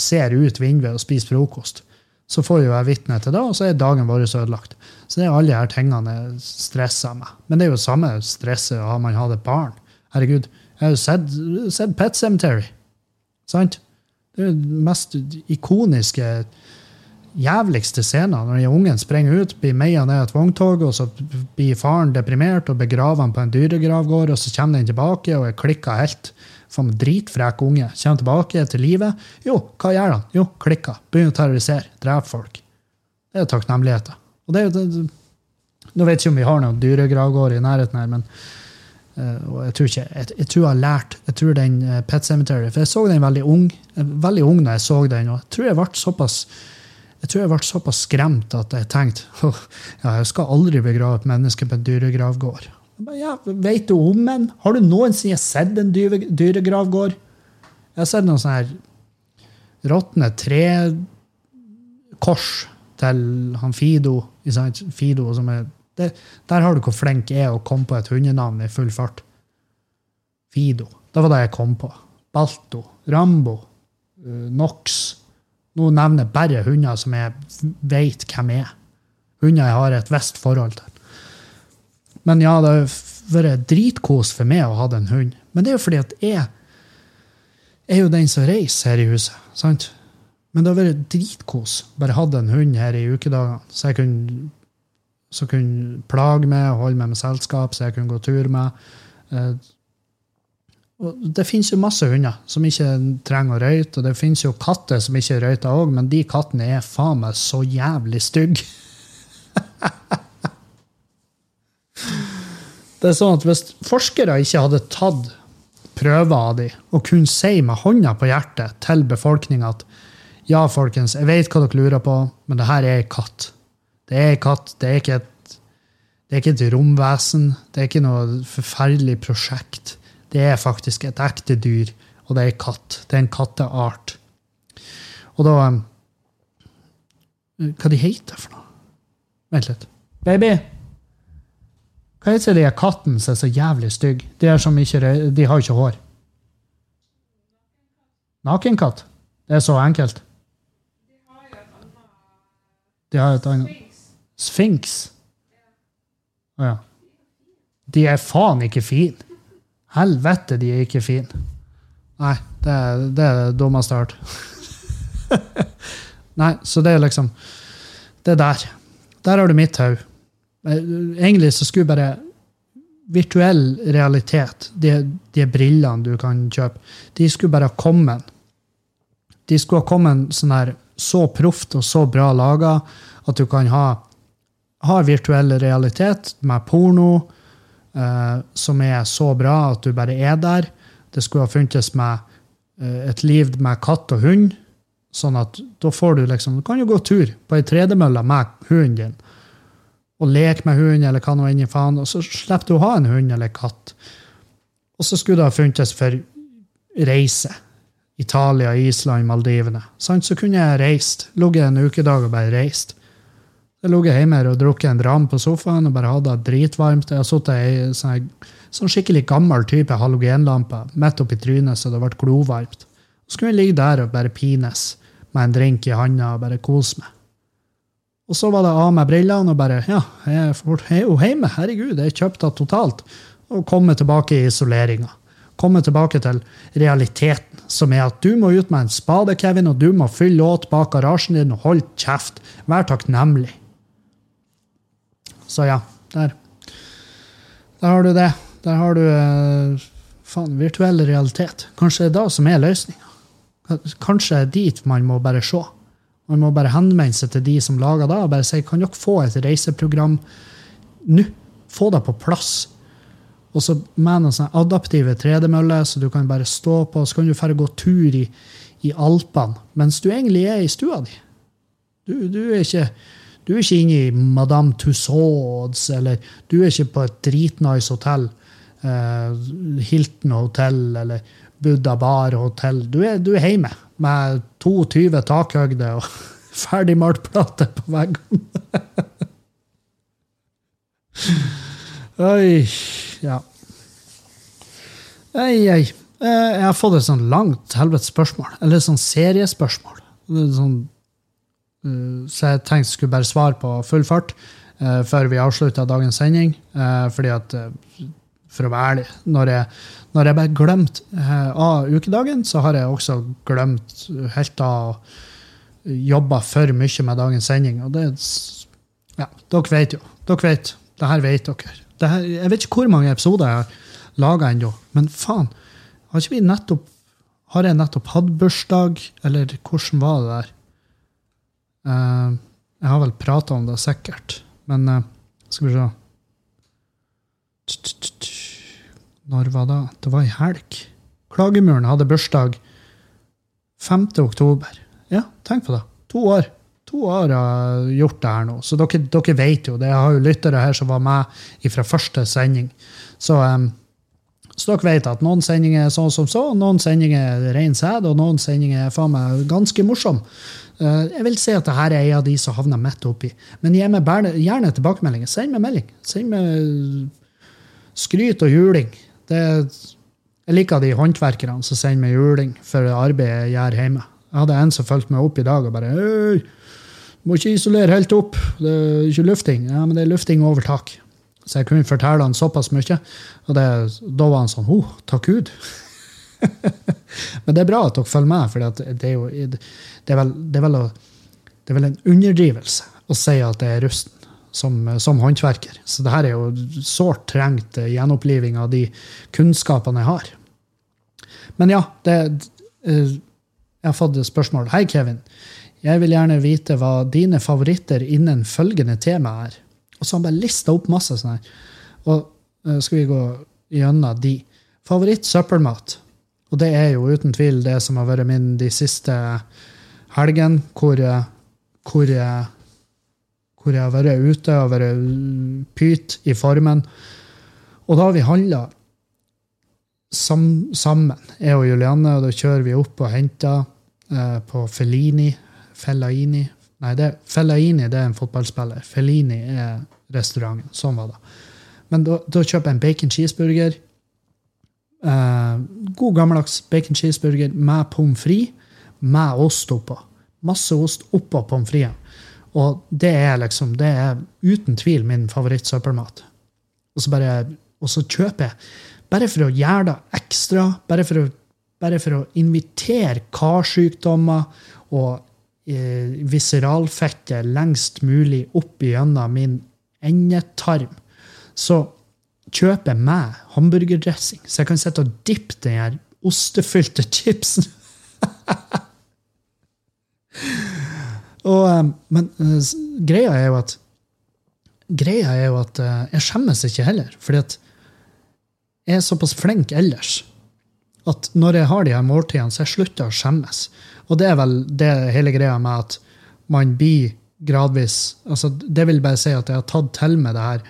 ser ut vinduet og spiser frokost. Så får jo jeg vitne til det, og så er dagen vår ødelagt. Så det er alle disse tingene jeg stresser meg. Men det er jo samme stresset har man hatt et barn. Herregud, jeg har jo sett, sett Pet Cemetery. Sant? Den mest ikoniske, jævligste scenen. Når ungen springer ut, blir meia ned et vogntog, og så blir faren deprimert og begraver han på en dyregravgård, og så kommer den tilbake og er klikka helt. Faen, dritfrekk unge. Kommer tilbake til livet. Jo, hva gjør han? Jo, klikka. Begynner å terrorisere. Drepe folk. Det er takknemligheten. Og det er jo Nå vet jeg ikke om vi har noen dyregravgård i nærheten her, men og jeg tror, ikke, jeg, jeg tror, jeg, har lært jeg tror den uh, Pet Cemetery, For jeg så den veldig ung veldig ung da jeg så den. og jeg tror jeg ble såpass jeg tror jeg ble såpass skremt at jeg tenkte [LAUGHS] oh, ja, jeg skal aldri begrave et menneske på en dyregravgård. Ja, Vet du om en? Har du noensinne sett en dyregravgård? Jeg har sett noen sånne her råtne trekors til han Fido. Fido som er det, der har du hvor flink jeg er å komme på et hundenavn i full fart. Fido. Det var det jeg kom på. Balto. Rambo. Uh, Nox. Nå nevner jeg bare hunder som jeg veit hvem er. Hunder jeg har et visst forhold til. Men ja, det har vært dritkos for meg å ha en hund. Men det er jo fordi at jeg er jo den som reiser her i huset. sant? Men det har vært dritkos. Bare hatt en hund her i ukedagene, så jeg kunne som kunne plage meg og holde meg med selskap, som jeg kunne gå tur med. Eh, og det finnes jo masse hunder som ikke trenger å røyte, og det finnes jo katter som ikke røyter òg, men de kattene er faen meg så jævlig stygge. [LAUGHS] det er sånn at Hvis forskere ikke hadde tatt prøver av dem og kunne si med hånda på hjertet til befolkninga at ja, folkens, jeg vet hva dere lurer på, men det her er ei katt. Det er katt. Det er ikke et, er ikke et romvesen. Det er ikke noe forferdelig prosjekt. Det er faktisk et ekte dyr, og det er en katt. Det er en katteart. Og da um, Hva de heter for noe? Vent litt. Baby! Hva heter de kattene som er så jævlig stygge? De, de har ikke hår. Nakenkatt? Det er så enkelt. De har et annet Å ja. De er faen ikke fine. Helvete, de er ikke fine. Nei, det, er- det er dummeste jeg har hørt. [LAUGHS] Nei, så det er liksom Det er der. Der har du mitt hode. Eh, Egentlig så skulle bare virtuell realitet, de, de brillene du kan kjøpe, de skulle bare ha kommet. De skulle ha kommet sånn her så proft og så bra laga at du kan ha, ha virtuell realitet med porno eh, som er så bra at du bare er der. Det skulle ha funtes med eh, et liv med katt og hund. Sånn at da får du liksom Du kan jo gå tur på ei tredemølle med hunden din. Og leke med hunden, eller hva nå enn faen. Og så slipper du å ha en hund eller katt. Og så skulle det ha funtes for reise. Italia, Island, Maldivene. Så kunne jeg reist. Ligget en ukedag og bare reist. Jeg lå hjemme her og drukket en dram på sofaen og bare hadde det dritvarmt. Jeg har sittet i sånn, sånn skikkelig gammel type halogenlampe midt oppi trynet så det ble glovarmt. Så kunne jeg ligge der og bare pines med en drink i handa og bare kose meg. Og så var det av med brillene og bare Ja, jeg er jo hjemme. Herregud, jeg kjøpte det totalt. Og komme tilbake i isoleringa. Komme tilbake til realiteten, som er at du må ut med en spade, Kevin, og du må fylle låt bak garasjen din og holde kjeft. Vær takknemlig. Så ja, der. Der har du det. Der har du uh, faen, virtuell realitet. Kanskje det er det som er løsninga. Kanskje det er dit man må bare se. Man må bare henvende seg til de som lager det, og bare si kan dere få et reiseprogram nå? Få det på plass. Og så med noen sånne adaptive tredemøller, så du kan bare stå på, så kan du dra gå tur i, i Alpene mens du egentlig er i stua di. Du, du, er ikke, du er ikke inne i Madame Tussauds, eller du er ikke på et dritnice hotell. Uh, Hilton hotell eller Buddha bar hotell. Du er, du er hjemme med 22 takhøgde og [LAUGHS] ferdigmalt plate på veggene. [LAUGHS] Oi, ja. Ei, ei. Eh, Jeg har fått et sånn langt helvetes spørsmål. Eller et sånn seriespørsmål. Det er Sånn, så jeg tenkte jeg skulle bare svare på full fart eh, før vi avslutta dagens sending. Eh, fordi at, eh, for å være ærlig, når jeg, når jeg bare glemte eh, av ukedagen, så har jeg også glemt helt av jobba for mye med dagens sending. Og det Ja, dere vet jo. Dere vet. Det her vet dere. Her, jeg vet ikke hvor mange episoder jeg har laga ennå, men faen. Har ikke vi nettopp Har jeg nettopp hatt bursdag, eller hvordan var det der? Eh, jeg har vel prata om det, sikkert. Men eh, skal vi se Når var det? Det var i helg. Klagemuren hadde bursdag 5. oktober. Ja, tenk på det. To år. To år har jeg gjort det her nå. Så dere, dere vet jo det. Jeg har jo lyttere her som var med fra første sending. Så, em, så dere vet at noen sendinger er sånn som så, noen sendinger er ren sæd, og noen sendinger er faen meg ganske morsom. Eh, jeg vil si at dette er en av de som havner midt oppi. Men gi meg gjerne tilbakemeldinger. Send meg melding. Send meg skryt og juling. Det, jeg liker de håndverkerne som sender meg juling for arbeidet jeg gjør hjemme. Jeg hadde en som fulgte meg opp i dag og bare «Øy, må ikke isolere helt opp. Det er ikke lufting. Ja, men det er lufting over tak. Så jeg kunne fortelle han såpass mye. Og det, da var han sånn oh, takk Gud. [LAUGHS] men det er bra at dere følger med, for det er jo det er vel, det er vel, det er vel en underdrivelse å si at det er rusten som, som håndverker. Så det her er jo sårt trengt eh, gjenoppliving av de kunnskapene jeg har. Men ja, det, eh, jeg har fått et spørsmål. Hei, Kevin. Jeg vil gjerne vite hva dine favoritter innen følgende tema er. Og så har han bare lista opp masse sånne her. Og uh, skal vi gå gjennom de. Favoritt søppelmat. Og det er jo uten tvil det som har vært min de siste helgene, hvor, hvor, hvor jeg har vært ute og vært pyt i formen. Og da har vi handla sam, sammen, jeg og Julianne, og da kjører vi opp og henter eh, på Fellini. Fellaini. Nei, det, Fellaini det er en fotballspiller. Fellini er restauranten. Sånn var det. Men da, da kjøper jeg en bacon cheeseburger. Eh, god gammeldags bacon cheeseburger med pommes frites med ost oppå. Masse ost oppå pommes fritesen. Og det er liksom, det er uten tvil min favoritt-søppelmat. Og så bare, og så kjøper jeg, bare for å gjøre det ekstra, bare for å bare for å invitere karsykdommer og viseralfettet lengst mulig opp gjennom min endetarm, så kjøper jeg meg hamburgerdressing, så jeg kan sitte og dippe den her ostefylte chipsen. [LAUGHS] og, eh, men eh, greia er jo at greia er jo at eh, jeg skjemmes ikke heller. fordi at jeg er såpass flink ellers at når jeg har de her måltidene, så jeg slutter å skjemmes. Og det er vel det hele greia med at man blir gradvis altså Det vil bare si at jeg har tatt til med det her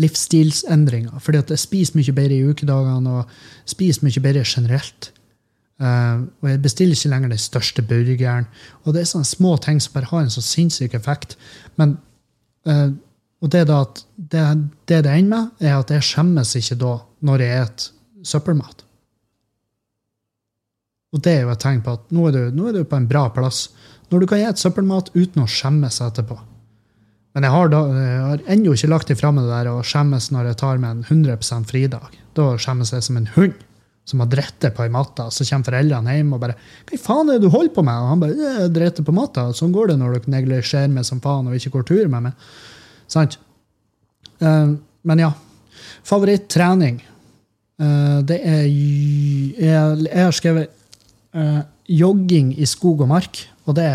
livsstilsendringer. Fordi at jeg spiser mye bedre i ukedagene og spiser mye bedre generelt. Uh, og jeg bestiller ikke lenger den største burgeren. Og det er sånne små ting som bare har en så sinnssyk effekt. Men uh, og det, da at det, det det ender med, er at jeg skjemmes ikke da når jeg spiser søppelmat. Og det er jo et tegn på at nå er, du, nå er du på en bra plass. Når du kan spise søppelmat uten å skjemmes etterpå. Men jeg har, da, har ennå ikke lagt ifra meg det der å skjemmes når jeg tar meg en 100% fridag. Da skjemmes jeg som en hund som har dritt på ei matte. Så kommer foreldrene hjem og bare 'Hva faen er det du holder på med?' Og han bare 'Jeg dretter på matta'. Sånn går det når dere neglisjerer meg som faen og ikke går tur med meg. Sant? Uh, men ja. Favorittrening. Uh, det er jeg har skrevet uh, jogging i skog og mark, og det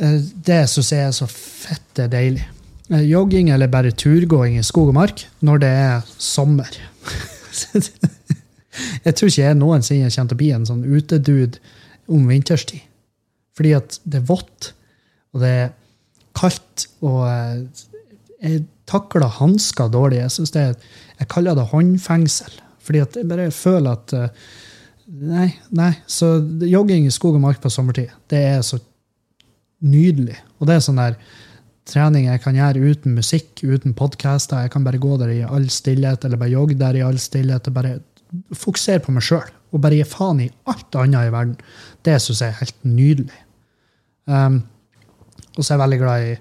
det syns jeg er så fette deilig. Jogging eller bare turgåing i skog og mark når det er sommer. [LAUGHS] jeg tror ikke jeg noensinne kommer til å bli en sånn utedude om vinterstid. Fordi at det er vått, og det er kaldt, og jeg takler hansker dårlig. Jeg, det jeg kaller det håndfengsel. Fordi at jeg bare føler at Nei. nei. Så jogging i skog og mark på sommertid, det er så nydelig. Og det er sånn der trening jeg kan gjøre uten musikk, uten podkaster. Jeg kan bare gå der i all stillhet, eller bare jogge der i all stillhet. og bare fokusere på meg sjøl og bare gi faen i alt annet i verden. Det syns jeg er helt nydelig. Um, og så er jeg veldig glad i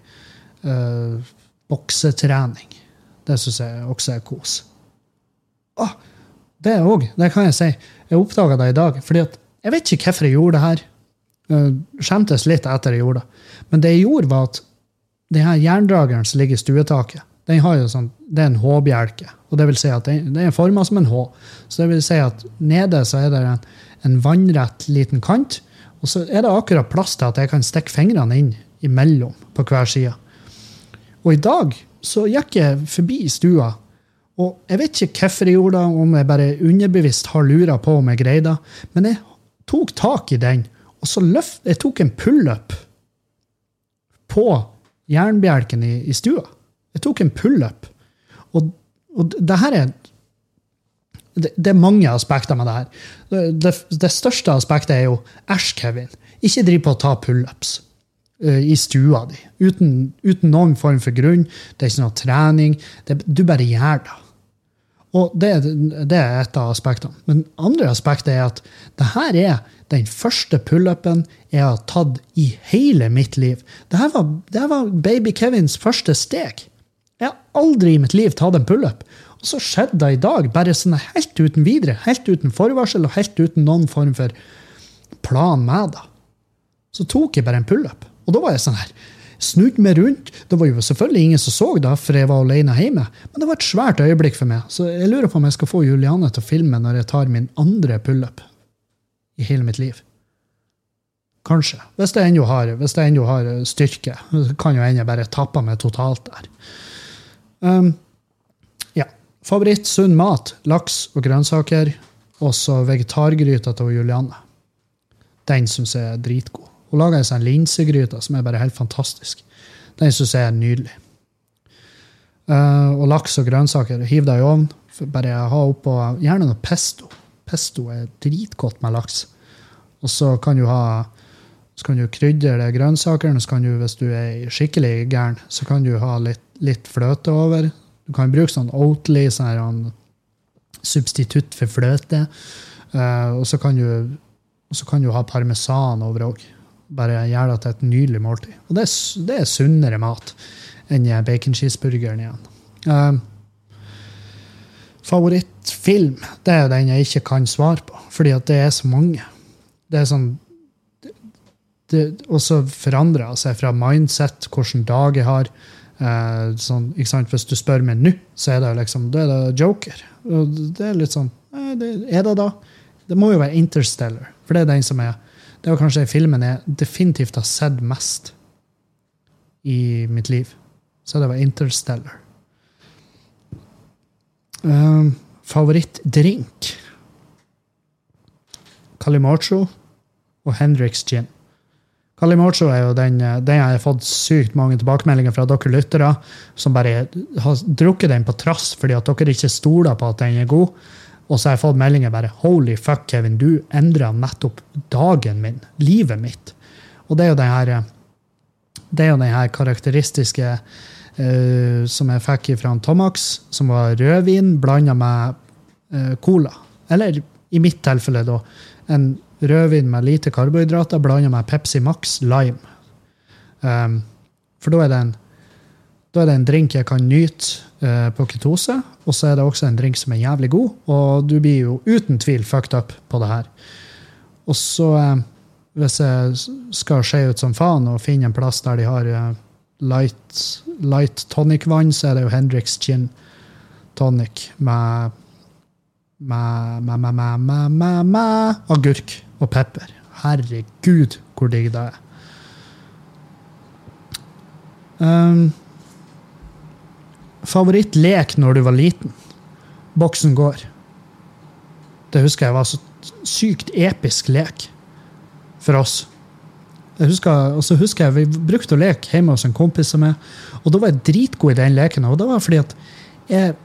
uh, boksetrening. Det syns jeg også er kos. Ah, det òg, det kan jeg si. Jeg oppdaga det i dag. fordi at jeg vet ikke hvorfor jeg gjorde det her. Uh, skjemtes litt etter jeg gjorde det. Men det jeg gjorde, var at den her jerndrageren som ligger i stuetaket, den har jo sånn, det er en H-bjelke. og Det vil si at den, den er forma som en H. Så det vil si at nede så er det en, en vannrett liten kant. Og så er det akkurat plass til at jeg kan stikke fingrene inn imellom på hver side. Og i dag så gikk jeg forbi stua, og jeg vet ikke hvorfor jeg gjorde det, om jeg bare underbevisst har lura på om jeg greide det, men jeg tok tak i den, og så løft, jeg tok en pullup på jernbjelken i, i stua. Jeg tok en pullup. Og, og det her er det, det, er mange aspekter med det her. Det, det, det største aspektet er jo æsj, Kevin. Ikke driv på å ta pullups uh, i stua di. Uten, uten, noen form for grunn. Det er ikke noe trening. du bare gjør det. Og det, det er et av aspektene. Men andre aspektet er at det her er den første pullupen jeg har tatt i hele mitt liv. Dette var, det var baby Kevins første steg. Jeg har aldri i mitt liv tatt en pullup. Og så skjedde det i dag, bare sånn helt uten videre. Helt uten forvarsel og helt uten noen form for plan med det. Så tok jeg bare en pullup. Og da var jeg sånn her. Snudd meg rundt. Det var jo selvfølgelig ingen som så det, for jeg var alene hjemme. Men det var et svært øyeblikk for meg. Så jeg lurer på om jeg skal få Juliane til å filme når jeg tar min andre pullup i hele mitt liv. Kanskje. Hvis jeg ennå har, har, styrke. Kan jo hende bare tapper meg totalt der. Um, ja. Favoritt sunn mat. Laks og grønnsaker. Også vegetargryta til Julianne. Den syns jeg er dritgod. Hun lager en sånn linsegryte som er bare helt fantastisk. Den syns jeg er nydelig. Uh, og laks og grønnsaker. Hiv det i ovnen. Bare ha oppå gjerne noe pesto. Pesto er dritgodt med laks. Og så kan du ha så kan du krydre grønnsakene. Så kan du, hvis du er skikkelig gæren, så kan du ha litt litt fløte over. Du kan bruke sånn Oatly, sånn substitutt for fløte. Uh, og, så kan du, så kan du ha parmesan over òg. Bare gjør det til et nydelig måltid. Og det er, det er sunnere mat enn baconcheeseburgeren igjen. Uh, Favorittfilm, det er den jeg ikke kan svare på, fordi at det er så mange. Det er sånn det, Og så forandrer seg fra mindset, hvilken dag jeg har. Uh, sånn? Hvis du spør meg nå, så er det liksom, det er det Joker. Og det er litt sånn eh, det, Er det da? Det må jo være Interstellar, for det er den som er Det var kanskje filmen jeg definitivt har sett mest i mitt liv. Så det var Interstellar. Um, Favorittdrink? Calimocho og Hendrix gin. Calimocho er jo den, den jeg har fått sykt mange tilbakemeldinger fra dere lyttere, som bare har drukket den på trass fordi at dere ikke stoler på at den er god. Og så har jeg fått meldinger bare 'Holy fuck, Kevin, du endra nettopp dagen min, livet mitt'. Og det er jo den her, det er jo den her karakteristiske uh, som jeg fikk fra Tomax, som var rødvin blanda med uh, cola. Eller i mitt tilfelle, da, en rødvin med lite karbohydrater blanda med Pepsi Max lime. Um, for da er, det en, da er, det en, drink jeg kan nyte eh, på ketose, og så er det også en drink som er jævlig god, og du blir jo uten tvil fucked up på det her. Og så, eh, hvis jeg skal se ut som faen og finne en plass der de har eh, light, light tonic-vann, så er det jo Hendrix gin tonic med med, med, med, med, med, med agurk og pepper. Herregud, hvor digg det er. Um, Favorittlek når du var liten? Boksen går. Det husker jeg var så sykt episk lek for oss. Jeg husker, og så husker jeg Vi brukte å leke hjemme hos en kompis av meg, og da var jeg dritgod i den leken. Og det var fordi at jeg,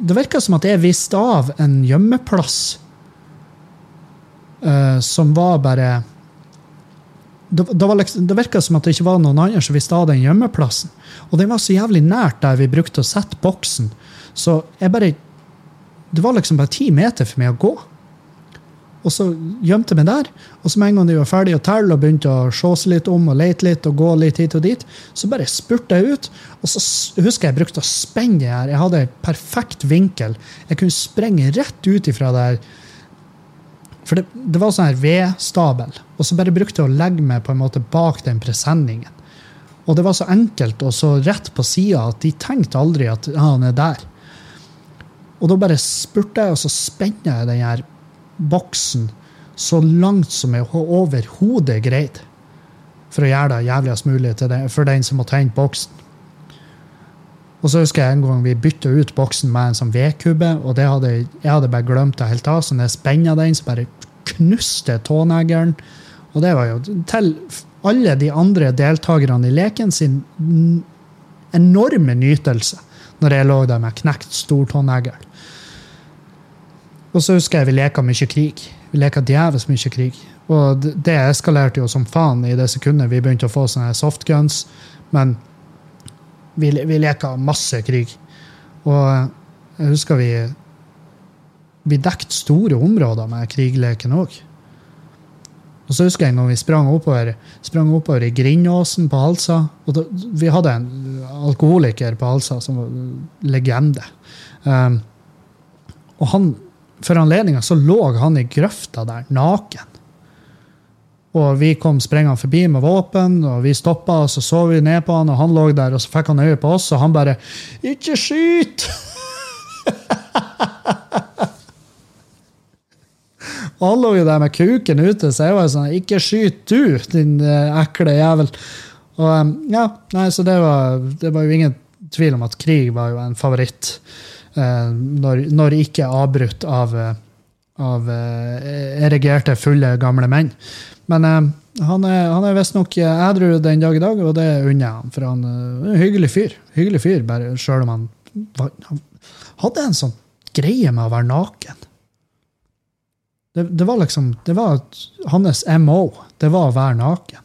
det virka som at jeg visste av en gjemmeplass uh, som var bare det, det, liksom, det virka som at det ikke var noen andre som visste av den gjemmeplassen. Og den var så jævlig nært der vi brukte å sette boksen. Så jeg bare Det var liksom bare ti meter for meg å gå. Og så gjemte jeg meg der. Og så med en gang de var ferdige å telle og begynte å se seg litt om og lete litt, og gå litt hit og dit, så bare spurte jeg ut. Og så husker jeg jeg brukte å spenne det her. Jeg hadde perfekt vinkel. Jeg kunne sprenge rett ut ifra der. For det, det var sånn her vedstabel. Og så bare brukte jeg å legge meg på en måte bak den presenningen. Og det var så enkelt og så rett på sida at de tenkte aldri at ja, han er der. Og da bare spurte jeg, og så spenner jeg den her boksen så langt som jeg overhodet greide. For å gjøre det jævligst mulig den, for den som måtte hente boksen. Og så husker jeg en gang vi bytta ut boksen med en sånn vedkubbe, og hadde, jeg hadde bare glemt det helt av. Så jeg spenna den, så bare knuste tåneglen. Og det var jo til alle de andre deltakerne i leken sin enorme nytelse når jeg lå der med knekt stortånegl. Og så husker jeg vi leka mye krig. Vi leka djevelsk mye krig. Og det eskalerte jo som faen i det sekundet vi begynte å få sånne softguns. Men vi, vi leka masse krig. Og jeg husker vi Vi dekket store områder med krigleken òg. Og så husker jeg når vi sprang oppover, sprang oppover i Grindåsen på Halsa. og da, Vi hadde en alkoholiker på Halsa som var legende. Um, og han for anledninga så lå han i grøfta der, naken. Og vi kom sprengende forbi med våpen, og vi stoppa, og så så vi ned på han, og han lå der, og så fikk han øye på oss, og han bare 'Ikke skyt!' [LAUGHS] og han lå jo der med kuken ute, så jeg var sånn 'Ikke skyt, du, din eh, ekle jævel'. Og um, ja, nei, så det var, det var jo ingen tvil om at krig var jo en favoritt. Eh, når, når ikke avbrutt av, eh, av eh, erigerte, fulle, gamle menn. Men han er, han er visstnok edru den dag i dag, og det unner jeg ham. For han er en hyggelig fyr. Hyggelig fyr, bare sjøl om han, han, hadde en sånn greie med å være naken. Det, det, var liksom Det var hans MO. Det var å være naken.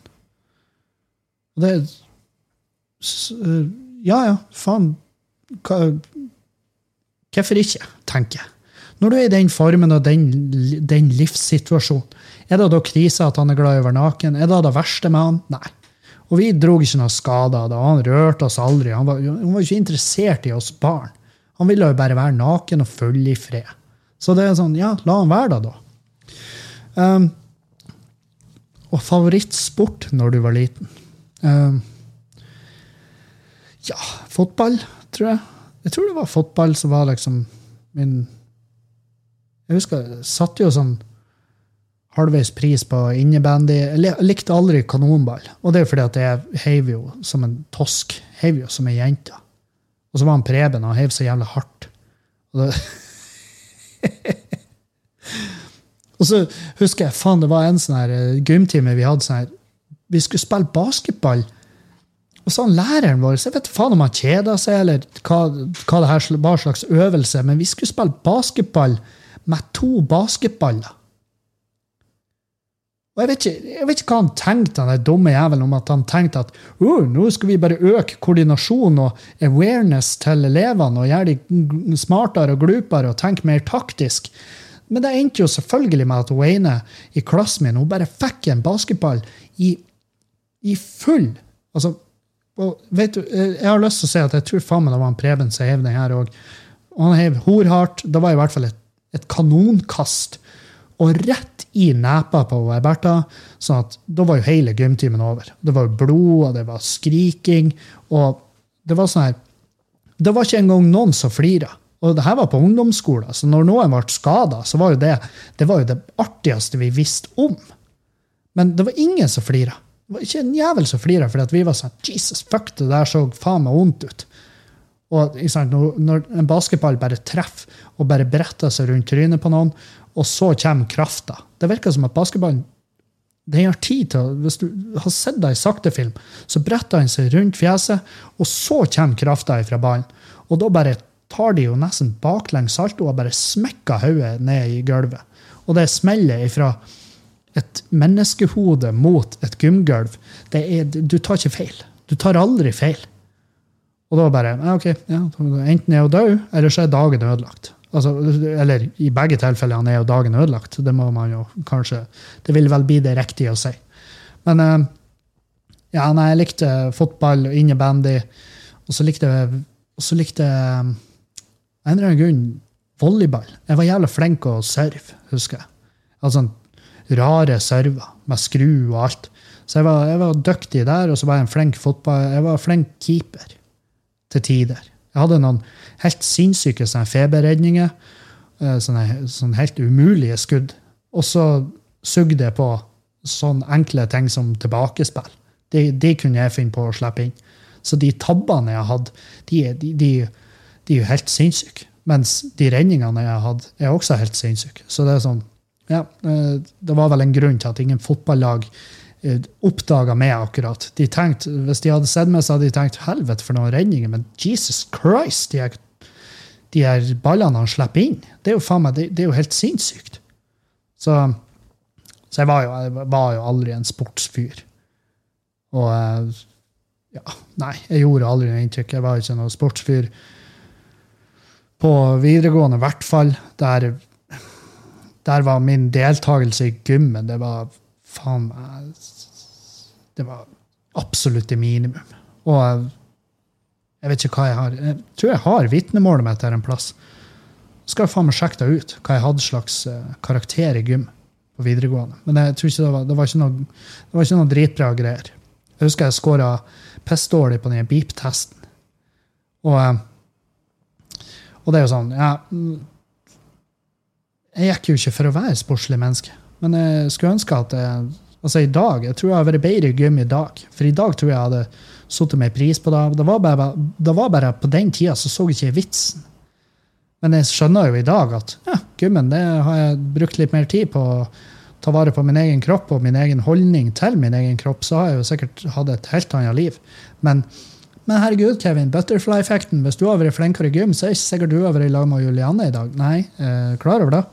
Og det Ja, ja, faen. Hva, Hvorfor ikke, tenker jeg. Når du er i den formen og den, den livssituasjonen, er det da krise at han er glad i å være naken? Er det det verste med han? Nei. Og vi dro ikke noe skade av det. Han rørte oss aldri. Han var, han var ikke interessert i oss barn. Han ville jo bare være naken og følge i fred. Så det er sånn, ja, la han være da, da. Um, og favorittsport når du var liten? Um, ja, fotball, tror jeg. Jeg tror det var fotball som var liksom min Jeg husker jeg satte jo sånn halvveis pris på innebandy. Jeg likte aldri kanonball. Og det er fordi at jeg heiv jo som en tosk. Heiv jo som ei jente. Og så var han Preben, og han heiv så jævlig hardt. Og, [LAUGHS] og så husker jeg faen, det var en sånn her eh, gymtime vi hadde sånn her Vi skulle spille basketball. Og så han læreren vår Jeg vet faen om han kjeda seg, eller hva, hva det her slags øvelse, men vi skulle spille basketball med to basketballer. Og jeg vet, ikke, jeg vet ikke hva han tenkte, den dumme jævelen, om at han tenkte at oh, nå skal vi bare øke koordinasjon og awareness til elevene og gjøre de smartere og glupere og tenke mer taktisk. Men det endte jo selvfølgelig med at Wayne i klassen min hun bare fikk en basketball i, i full altså, vet du, Jeg har lyst til å si at jeg tror faen meg det var en Preben som heiv den her òg. Han heiv horhardt. Det var i hvert fall et, et kanonkast og rett i nepa på Bertha. sånn at Da var jo hele gymtimen over. Det var jo blod, og det var skriking. og Det var sånn her, det var ikke engang noen som flira. Og det her var på ungdomsskolen, så når noen ble skada, så var jo det, det var jo det artigste vi visste om. Men det var ingen som flira. Det var ikke en jævel som flira, fordi vi var sånn Jesus, fuck, det der så faen meg vondt ut. Og når, når en basketball bare treffer og bare bretter seg rundt trynet på noen, og så kommer krafta. Det virker som at basketballen den har tid til Hvis du har sett det i saktefilm, så bretter han seg rundt fjeset, og så kommer krafta fra ballen. Og da bare tar de jo nesten baklengs salto og bare smekker hodet ned i gulvet. Og det smeller ifra et menneskehode mot et gymgulv. Er, du tar ikke feil. Du tar aldri feil. Og da bare ok, ja, Enten er hun død, eller så er dagen ødelagt. Altså, eller i begge tilfellene er jo dagen ødelagt. Det må man jo kanskje Det vil vel bli det riktige å si. Men eh, ja, nei, jeg likte fotball og innebandy. Og så likte jeg så likte jeg en eller annen grunn volleyball. Jeg var jævlig flink å serve, husker jeg. Altså rare server med skru og alt. Så jeg var, jeg var dyktig der, og så var jeg en flink fotball, jeg var flink keeper til tider. Jeg hadde noen helt sinnssyke sånne feberredninger. Eh, sånne, sånne, helt umulige skudd. Og så sugde jeg på sånne enkle ting som tilbakespill. De, de, kunne jeg finne på å slippe inn. Så de tabbene jeg hadde, de, de, de, de er jo helt sinnssyke. Mens de redningene jeg hadde, er også helt sinnssyke. Så det er sånn, ja, eh, det var vel en grunn til at ingen fotballag oppdaga meg akkurat. De tenkte, Hvis de hadde sett meg, så hadde de tenkt helvete for noen redninger, men Jesus Christ, de her, de her ballene han slipper inn, det er jo faen meg, det, det er jo helt sinnssykt. Så, så jeg, var jo, jeg, var jo, aldri en sportsfyr. Og eh, ja, nei, jeg gjorde aldri noe inntrykk. Jeg var ikke noen sportsfyr. På videregående, i hvert fall. Der, der var min deltakelse i gymmen det var faen meg Det var absolutt det minimum. Og jeg vet ikke hva jeg har Jeg tror jeg har vitnemålet mitt der en plass. Skal jeg faen meg sjekke det ut, hva jeg hadde slags eh, karakter i gym på videregående. Men jeg tror ikke det var, det var, ikke, noe, det var ikke noe dritbra greier. Jeg husker jeg scora pissdårlig på den beep-testen. Og, eh, og det er jo sånn ja, Jeg gikk jo ikke for å være sportslig menneske. Men jeg skulle ønske at jeg, altså i dag, jeg tror jeg hadde vært bedre i gym i dag. For i dag tror jeg jeg hadde satt meg pris på det. Det var, bare, det var bare på den tida så så ikke jeg vitsen. Men jeg skjønner jo i dag at ja, gymmen det har jeg brukt litt mer tid på å ta vare på min egen kropp og min egen holdning til min egen kropp, så har jeg jo sikkert hatt et helt annet liv. Men, men herregud, Kevin, butterfly-effekten. Hvis du har vært flinkere i gym, så er ikke sikkert du har vært i lag med Julianne i dag. Nei, eh, klar over det.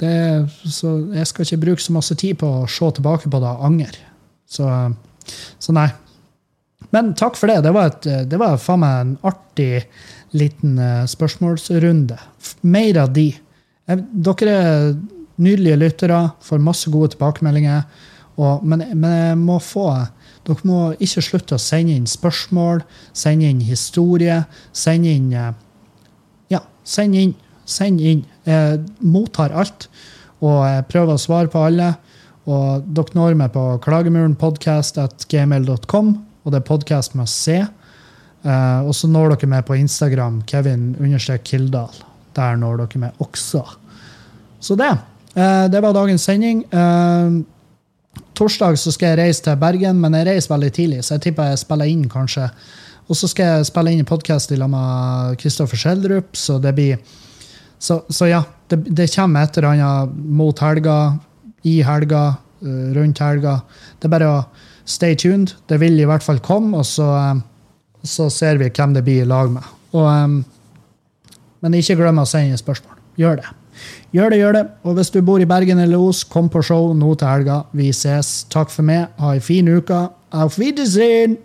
Det, så jeg skal ikke bruke så masse tid på å se tilbake på det og angre. Så, så, nei. Men takk for det. Det var, et, det var faen meg en artig liten uh, spørsmålsrunde. Mer av de. Dere er nydelige lyttere, får masse gode tilbakemeldinger. Og, men, men, jeg må få Dere må ikke slutte å sende inn spørsmål, sende inn historie, sende inn uh, ja, Send inn. Send inn. Jeg mottar alt, og prøver å svare på alle. Og dere når meg på klagemurenpodkast.gmail.com, og det er podkast med C. Uh, og så når dere meg på Instagram, Kevin Kildal. Der når dere meg også. Så det. Uh, det var dagens sending. Uh, torsdag så skal jeg reise til Bergen, men jeg reiser veldig tidlig, så jeg tipper jeg spiller inn kanskje. Og så skal jeg spille inn podkast sammen med Kristoffer Schjelderup, så det blir Så, så ja, det, det kommer et eller annet mot helga, i helga, uh, rundt helga. Det er bare å stay tuned. Det vil i hvert fall komme, og så, um, så ser vi hvem det blir i lag med. Og, um, men ikke glem å sende spørsmål. Gjør det. Gjør det, gjør det. Og hvis du bor i Bergen eller Os, kom på show nå til helga. Vi ses. Takk for meg. Ha ei en fin uke. Auf Wiedersehen!